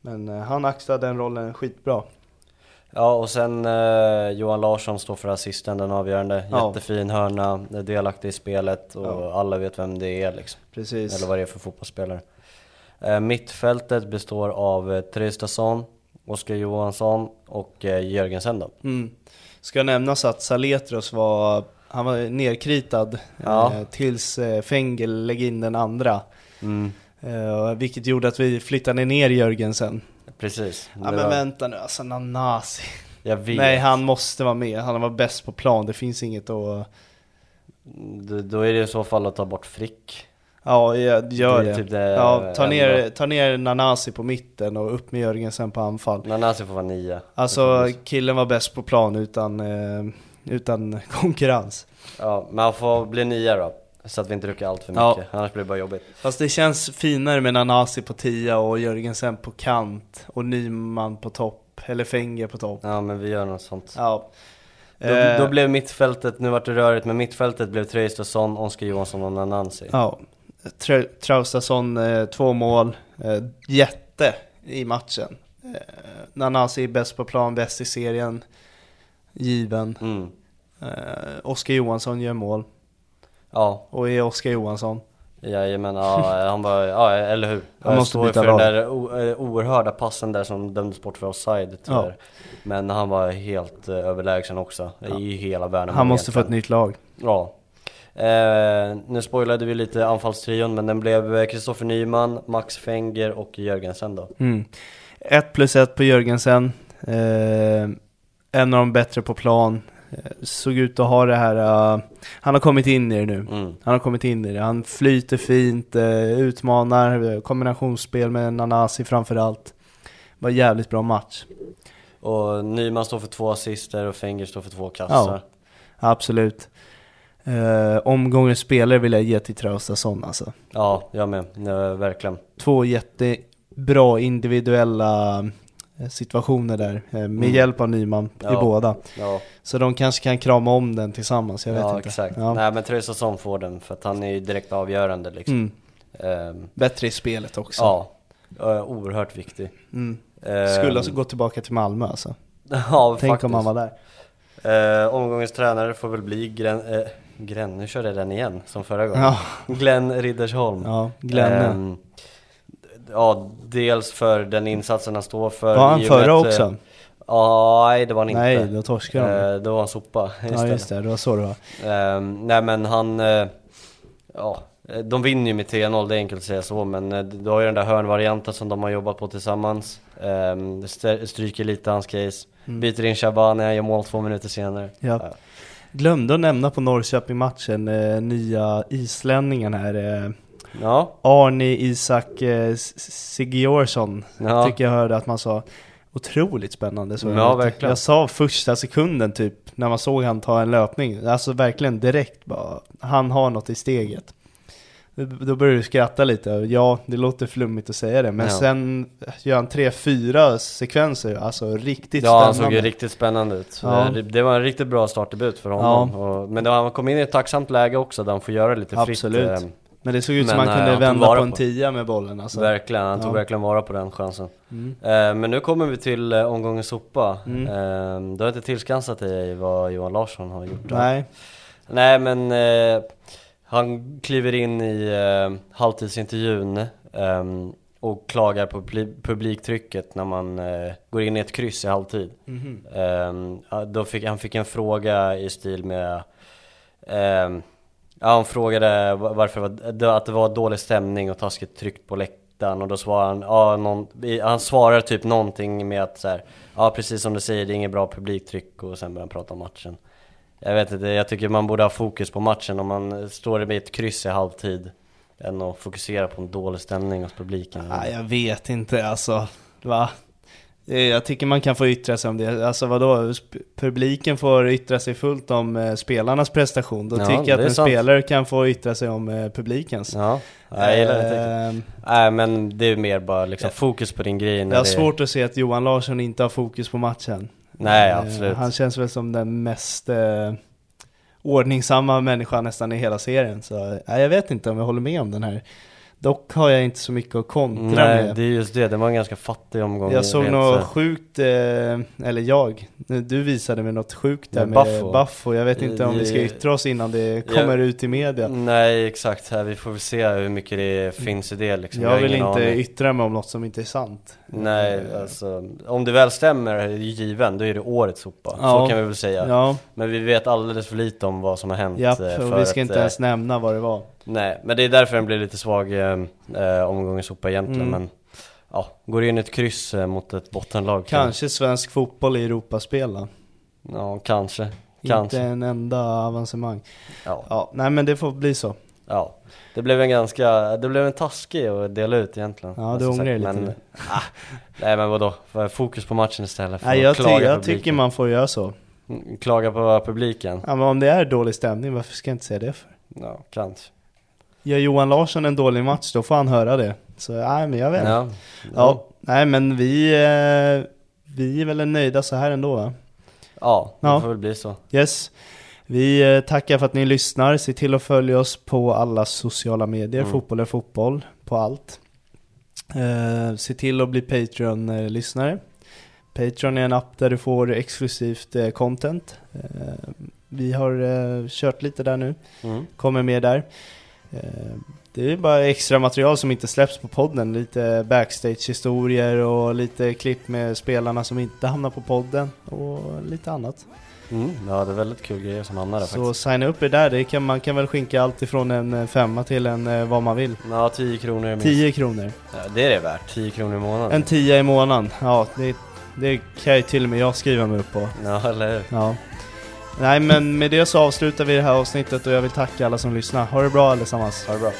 [SPEAKER 1] Men eh, han axlade den rollen skitbra.
[SPEAKER 2] Ja och sen eh, Johan Larsson står för assisten, den avgörande.
[SPEAKER 1] Ja.
[SPEAKER 2] Jättefin hörna, är delaktig i spelet och
[SPEAKER 1] Ja.
[SPEAKER 2] alla vet vem det är liksom.
[SPEAKER 1] Precis.
[SPEAKER 2] Eller vad det är för fotbollsspelare. Eh, mittfältet består av eh, Traustason, Oskar Johansson och eh, Jörgensen då.
[SPEAKER 1] Mm. Ska nämnas att Saletros var, han var nerkritad
[SPEAKER 2] Ja.
[SPEAKER 1] eh, tills eh, Fengel lägger in den andra.
[SPEAKER 2] Mm,
[SPEAKER 1] Eh, vilket gjorde att vi flyttade ner Jörgensen.
[SPEAKER 2] precis.
[SPEAKER 1] Ja men
[SPEAKER 2] var-
[SPEAKER 1] vänta nu, alltså Nanasi.
[SPEAKER 2] Jag vet.
[SPEAKER 1] Nej han måste vara med, han var bäst på plan, det finns inget att...
[SPEAKER 2] D- Då är det i så fall att ta bort Frick.
[SPEAKER 1] Ja, jag- gör
[SPEAKER 2] Det typ det
[SPEAKER 1] ja, ta, ner, ta ner Nanasi på mitten och upp med Jörgensen på anfall.
[SPEAKER 2] Nanasi får vara nia.
[SPEAKER 1] Alltså killen var bäst på plan utan, eh, utan konkurrens.
[SPEAKER 2] Ja, men han får bli nia då. Så att vi inte rycker allt för
[SPEAKER 1] Ja.
[SPEAKER 2] mycket, annars blir det bara jobbigt.
[SPEAKER 1] Fast det känns finare med Nanasi på 10 och Jörgensen på kant och Nyman på topp, eller Fenger på topp.
[SPEAKER 2] Ja men vi gör något sånt.
[SPEAKER 1] Ja.
[SPEAKER 2] Då,
[SPEAKER 1] Eh,
[SPEAKER 2] då blev mittfältet, nu vart det rörigt, men mittfältet blev Traustason, Oskar Johansson och Nanansi.
[SPEAKER 1] Ja, Tra- Traustason eh, två mål, eh, jätte i matchen. Eh, Nanasi är bäst på plan, bäst i serien, given.
[SPEAKER 2] Mm.
[SPEAKER 1] Eh, Oskar Johansson gör mål,
[SPEAKER 2] Ja,
[SPEAKER 1] och är Oskar Johansson.
[SPEAKER 2] jajamän, ja, han var, ja eller hur?
[SPEAKER 1] Han
[SPEAKER 2] Jag
[SPEAKER 1] måste
[SPEAKER 2] står
[SPEAKER 1] byta
[SPEAKER 2] för den där eh, oerhörda passen där som dömdes bort för offside tyvärr. Men han var helt eh, överlägsen också, i hela världen.
[SPEAKER 1] Han måste få ett nytt lag.
[SPEAKER 2] Ja. Eh, nu spoilade vi lite anfallstrion, men den blev Kristoffer Nyman, Max Fenger och Jörgensen då.
[SPEAKER 1] Mm. Ett plus ett på Jörgensen. Eh, en av de bättre på plan. Eh, såg ut att ha det här, eh, han har kommit in i det nu.
[SPEAKER 2] Mm.
[SPEAKER 1] Han har kommit in i det. Han flyter fint, eh, utmanar, kombinationsspel med Nanasi framförallt. Var jävligt bra match.
[SPEAKER 2] Och Nyman står för två assister och Fenger står för två kassar.
[SPEAKER 1] Absolut. Eh, omgångens spelare vill jag ge till Traustason alltså.
[SPEAKER 2] Ja, jag med. Ja, verkligen.
[SPEAKER 1] Två jättebra individuella situationer där. eh, Med
[SPEAKER 2] Mm.
[SPEAKER 1] hjälp av Nyman i
[SPEAKER 2] Ja.
[SPEAKER 1] båda.
[SPEAKER 2] Ja,
[SPEAKER 1] Så de kanske kan krama om den tillsammans, jag vet
[SPEAKER 2] ja
[SPEAKER 1] inte.
[SPEAKER 2] exakt.
[SPEAKER 1] Ja.
[SPEAKER 2] Nej men Traustason får den för att han är ju direkt avgörande liksom.
[SPEAKER 1] Mm.
[SPEAKER 2] Ehm,
[SPEAKER 1] Bättre i spelet också.
[SPEAKER 2] ja, eh, oerhört viktig.
[SPEAKER 1] Mm.
[SPEAKER 2] Ehm,
[SPEAKER 1] Skulle alltså gå tillbaka till Malmö alltså.
[SPEAKER 2] Ja,
[SPEAKER 1] Tänk
[SPEAKER 2] faktiskt.
[SPEAKER 1] om han var där.
[SPEAKER 2] Eh, omgångens tränare får väl bli Gren, eh, Gren, nu körde jag den igen som förra gången.
[SPEAKER 1] Ja.
[SPEAKER 2] Glenn Riddersholm.
[SPEAKER 1] Ja, Glenne.
[SPEAKER 2] Ehm, ja, dels för den insatsen han står för.
[SPEAKER 1] Var han förra
[SPEAKER 2] eh,
[SPEAKER 1] också?
[SPEAKER 2] Ja, nej det var han inte.
[SPEAKER 1] Nej, då torskade de.
[SPEAKER 2] Eh, då var han sopa
[SPEAKER 1] Ja
[SPEAKER 2] istället.
[SPEAKER 1] just det, det var så det var.
[SPEAKER 2] Ehm, nej men han, eh, ja, eh, de vinner ju med 3-0, det är enkelt att säga så, men eh, du har ju den där hörnvarianten som de har jobbat på tillsammans. Um, stryker lite hans case,
[SPEAKER 1] Mm.
[SPEAKER 2] byter in Shabani, han gör mål två minuter senare.
[SPEAKER 1] Ja. Glömde att nämna på Norrköping-matchen, eh, nya islänningen här. Eh,
[SPEAKER 2] Ja,
[SPEAKER 1] Arne Isak eh, S- Sigurdsson,
[SPEAKER 2] Ja.
[SPEAKER 1] tycker jag hörde att man sa. Otroligt spännande så
[SPEAKER 2] Ja, verkligen.
[SPEAKER 1] Jag sa första sekunden typ, när man såg han ta en löpning, alltså verkligen direkt bara, han har något i steget. Då började du skratta lite, ja det låter flummigt att säga det, men
[SPEAKER 2] Ja.
[SPEAKER 1] sen gör han tre, fyra sekvenser, alltså riktigt
[SPEAKER 2] ja han
[SPEAKER 1] spännande.
[SPEAKER 2] såg ju riktigt spännande ut.
[SPEAKER 1] Ja.
[SPEAKER 2] Eh, Det, var en riktigt bra startdebut för honom. Och, men var, han kom in i ett tacksamt läge också där han får göra lite fritt.
[SPEAKER 1] Absolut.
[SPEAKER 2] Eh,
[SPEAKER 1] Men det såg ut som
[SPEAKER 2] Men,
[SPEAKER 1] han
[SPEAKER 2] eh,
[SPEAKER 1] kunde
[SPEAKER 2] han tog
[SPEAKER 1] vända på en
[SPEAKER 2] på-
[SPEAKER 1] tia med bollen alltså.
[SPEAKER 2] Verkligen, han tog
[SPEAKER 1] Ja.
[SPEAKER 2] verkligen vara på den chansen.
[SPEAKER 1] Mm.
[SPEAKER 2] Eh, men nu kommer vi till eh, omgången sopa.
[SPEAKER 1] Mm.
[SPEAKER 2] Eh, du har inte tillskansat dig vad Johan Larsson har gjort? då?
[SPEAKER 1] Nej,
[SPEAKER 2] Nej men eh, han kliver in i eh, halvtidsintervjun ehm, och klagar på publiktrycket när man eh, går in i ett kryss i halvtid. Ehm, ja, då fick, han fick en fråga i stil med ehm, Ja han frågade varför att det var dålig stämning och taskigt tryck på läktaren och då svarade han, ja, någon, han svarar typ någonting med att så här, ja precis som du säger det är inget bra publiktryck och sen börjar han prata om matchen. Jag vet inte, jag tycker man borde ha fokus på matchen om man står med ett kryss i halvtid än att fokusera på en dålig stämning hos publiken.
[SPEAKER 1] Nej, jag vet inte alltså. Va? Jag tycker man kan få yttra sig om det. Alltså vadå? Publiken får yttra sig fullt om eh, spelarnas prestation. Då
[SPEAKER 2] Ja,
[SPEAKER 1] tycker jag att en
[SPEAKER 2] sant.
[SPEAKER 1] spelare kan få yttra sig om eh, publikens.
[SPEAKER 2] Ja, jag gillar det.
[SPEAKER 1] Eh,
[SPEAKER 2] Nej men det är mer bara liksom fokus på din grej.
[SPEAKER 1] jag har
[SPEAKER 2] det-
[SPEAKER 1] svårt att se att Johan Larsson inte har fokus på matchen.
[SPEAKER 2] Nej
[SPEAKER 1] Eh,
[SPEAKER 2] absolut.
[SPEAKER 1] Han känns väl som den mest eh, ordningsamma människan nästan i hela serien. Så eh, jag vet inte om jag håller med om den här. Dock har jag inte så mycket att kontra
[SPEAKER 2] Nej
[SPEAKER 1] med.
[SPEAKER 2] det är just det, det var en ganska fattig omgång.
[SPEAKER 1] Jag såg något
[SPEAKER 2] så-
[SPEAKER 1] sjukt, eh, eller jag, du visade mig något sjukt där
[SPEAKER 2] Ja,
[SPEAKER 1] med
[SPEAKER 2] Buffo.
[SPEAKER 1] Buffo. Jag vet inte om vi ska
[SPEAKER 2] Eh,
[SPEAKER 1] yttra oss innan det
[SPEAKER 2] ja.
[SPEAKER 1] kommer ut i media.
[SPEAKER 2] Nej exakt, här, vi får väl se hur mycket det finns i det liksom.
[SPEAKER 1] Jag
[SPEAKER 2] har
[SPEAKER 1] vill inte
[SPEAKER 2] aning.
[SPEAKER 1] yttra mig om något som inte är sant.
[SPEAKER 2] Nej
[SPEAKER 1] Eh,
[SPEAKER 2] alltså, om det väl stämmer det given, då är det årets sopa. Så
[SPEAKER 1] Ja.
[SPEAKER 2] kan vi väl säga.
[SPEAKER 1] Ja,
[SPEAKER 2] Men vi vet alldeles för lite om vad som har hänt.
[SPEAKER 1] japp,
[SPEAKER 2] eh,
[SPEAKER 1] och
[SPEAKER 2] för
[SPEAKER 1] vi ska
[SPEAKER 2] att,
[SPEAKER 1] inte
[SPEAKER 2] eh,
[SPEAKER 1] ens nämna vad det var.
[SPEAKER 2] Nej, men det är därför den blir lite svag eh, eh, omgång i sopa egentligen.
[SPEAKER 1] Mm.
[SPEAKER 2] Men ja, går in ett kryss eh, mot ett bottenlag. kan-
[SPEAKER 1] Kanske svensk fotboll i Europaspel då.
[SPEAKER 2] Ja, kanske.
[SPEAKER 1] Inte
[SPEAKER 2] Kanske.
[SPEAKER 1] en enda avancemang.
[SPEAKER 2] Ja.
[SPEAKER 1] Ja, nej men det får bli så.
[SPEAKER 2] Ja, det blev en ganska, det blev en taskig att dela ut egentligen
[SPEAKER 1] Ja,
[SPEAKER 2] Alltså,
[SPEAKER 1] du ångrar dig lite
[SPEAKER 2] men,
[SPEAKER 1] nu.
[SPEAKER 2] ah, Nej men vadå, fokus på matchen istället för
[SPEAKER 1] Nej,
[SPEAKER 2] att
[SPEAKER 1] jag, ty-
[SPEAKER 2] klaga
[SPEAKER 1] jag
[SPEAKER 2] publiken.
[SPEAKER 1] tycker man får göra så.
[SPEAKER 2] Mm, Klaga på publiken?
[SPEAKER 1] Ja, men om det är dålig stämning, varför ska jag inte säga det för?
[SPEAKER 2] Ja, kanske
[SPEAKER 1] Gör Johan Larsson en dålig match, då får han höra det. Så, nej men jag vet inte.
[SPEAKER 2] Ja,
[SPEAKER 1] Ja, nej men vi, eh, vi är väl nöjda så här ändå va?
[SPEAKER 2] ja det
[SPEAKER 1] Ja.
[SPEAKER 2] får väl bli så
[SPEAKER 1] Yes. Vi eh, tackar för att ni lyssnar. Se till att följa oss på alla sociala medier.
[SPEAKER 2] Mm.
[SPEAKER 1] Fotboll är fotboll. På allt. Eh, se till att bli Patreon-lyssnare. Patreon är en app där du får exklusivt eh, content. Eh, vi har eh, kört lite där nu.
[SPEAKER 2] mm.
[SPEAKER 1] Kommer mer där. Eh, det är bara extra material som inte släpps på podden. Lite backstage-historier och lite klipp med spelarna som inte hamnar på podden. Och lite annat.
[SPEAKER 2] Mm. Ja det är väldigt kul grejer som hamnar där
[SPEAKER 1] Så
[SPEAKER 2] faktiskt
[SPEAKER 1] signa upp er där, det kan, man kan väl skänka allt ifrån en eh, femma till en eh, vad man vill.
[SPEAKER 2] Ja 10 kronor minst
[SPEAKER 1] 10 kronor.
[SPEAKER 2] ja, Det är det värt, 10 kronor i månaden
[SPEAKER 1] En 10 i månaden, ja det, det kan ju till och med jag skriva mig upp på.
[SPEAKER 2] Ja eller hur?
[SPEAKER 1] Ja. Nej men med det så avslutar vi det här avsnittet och jag vill tacka alla som lyssnar. Ha det bra allesammans.
[SPEAKER 2] Ha det bra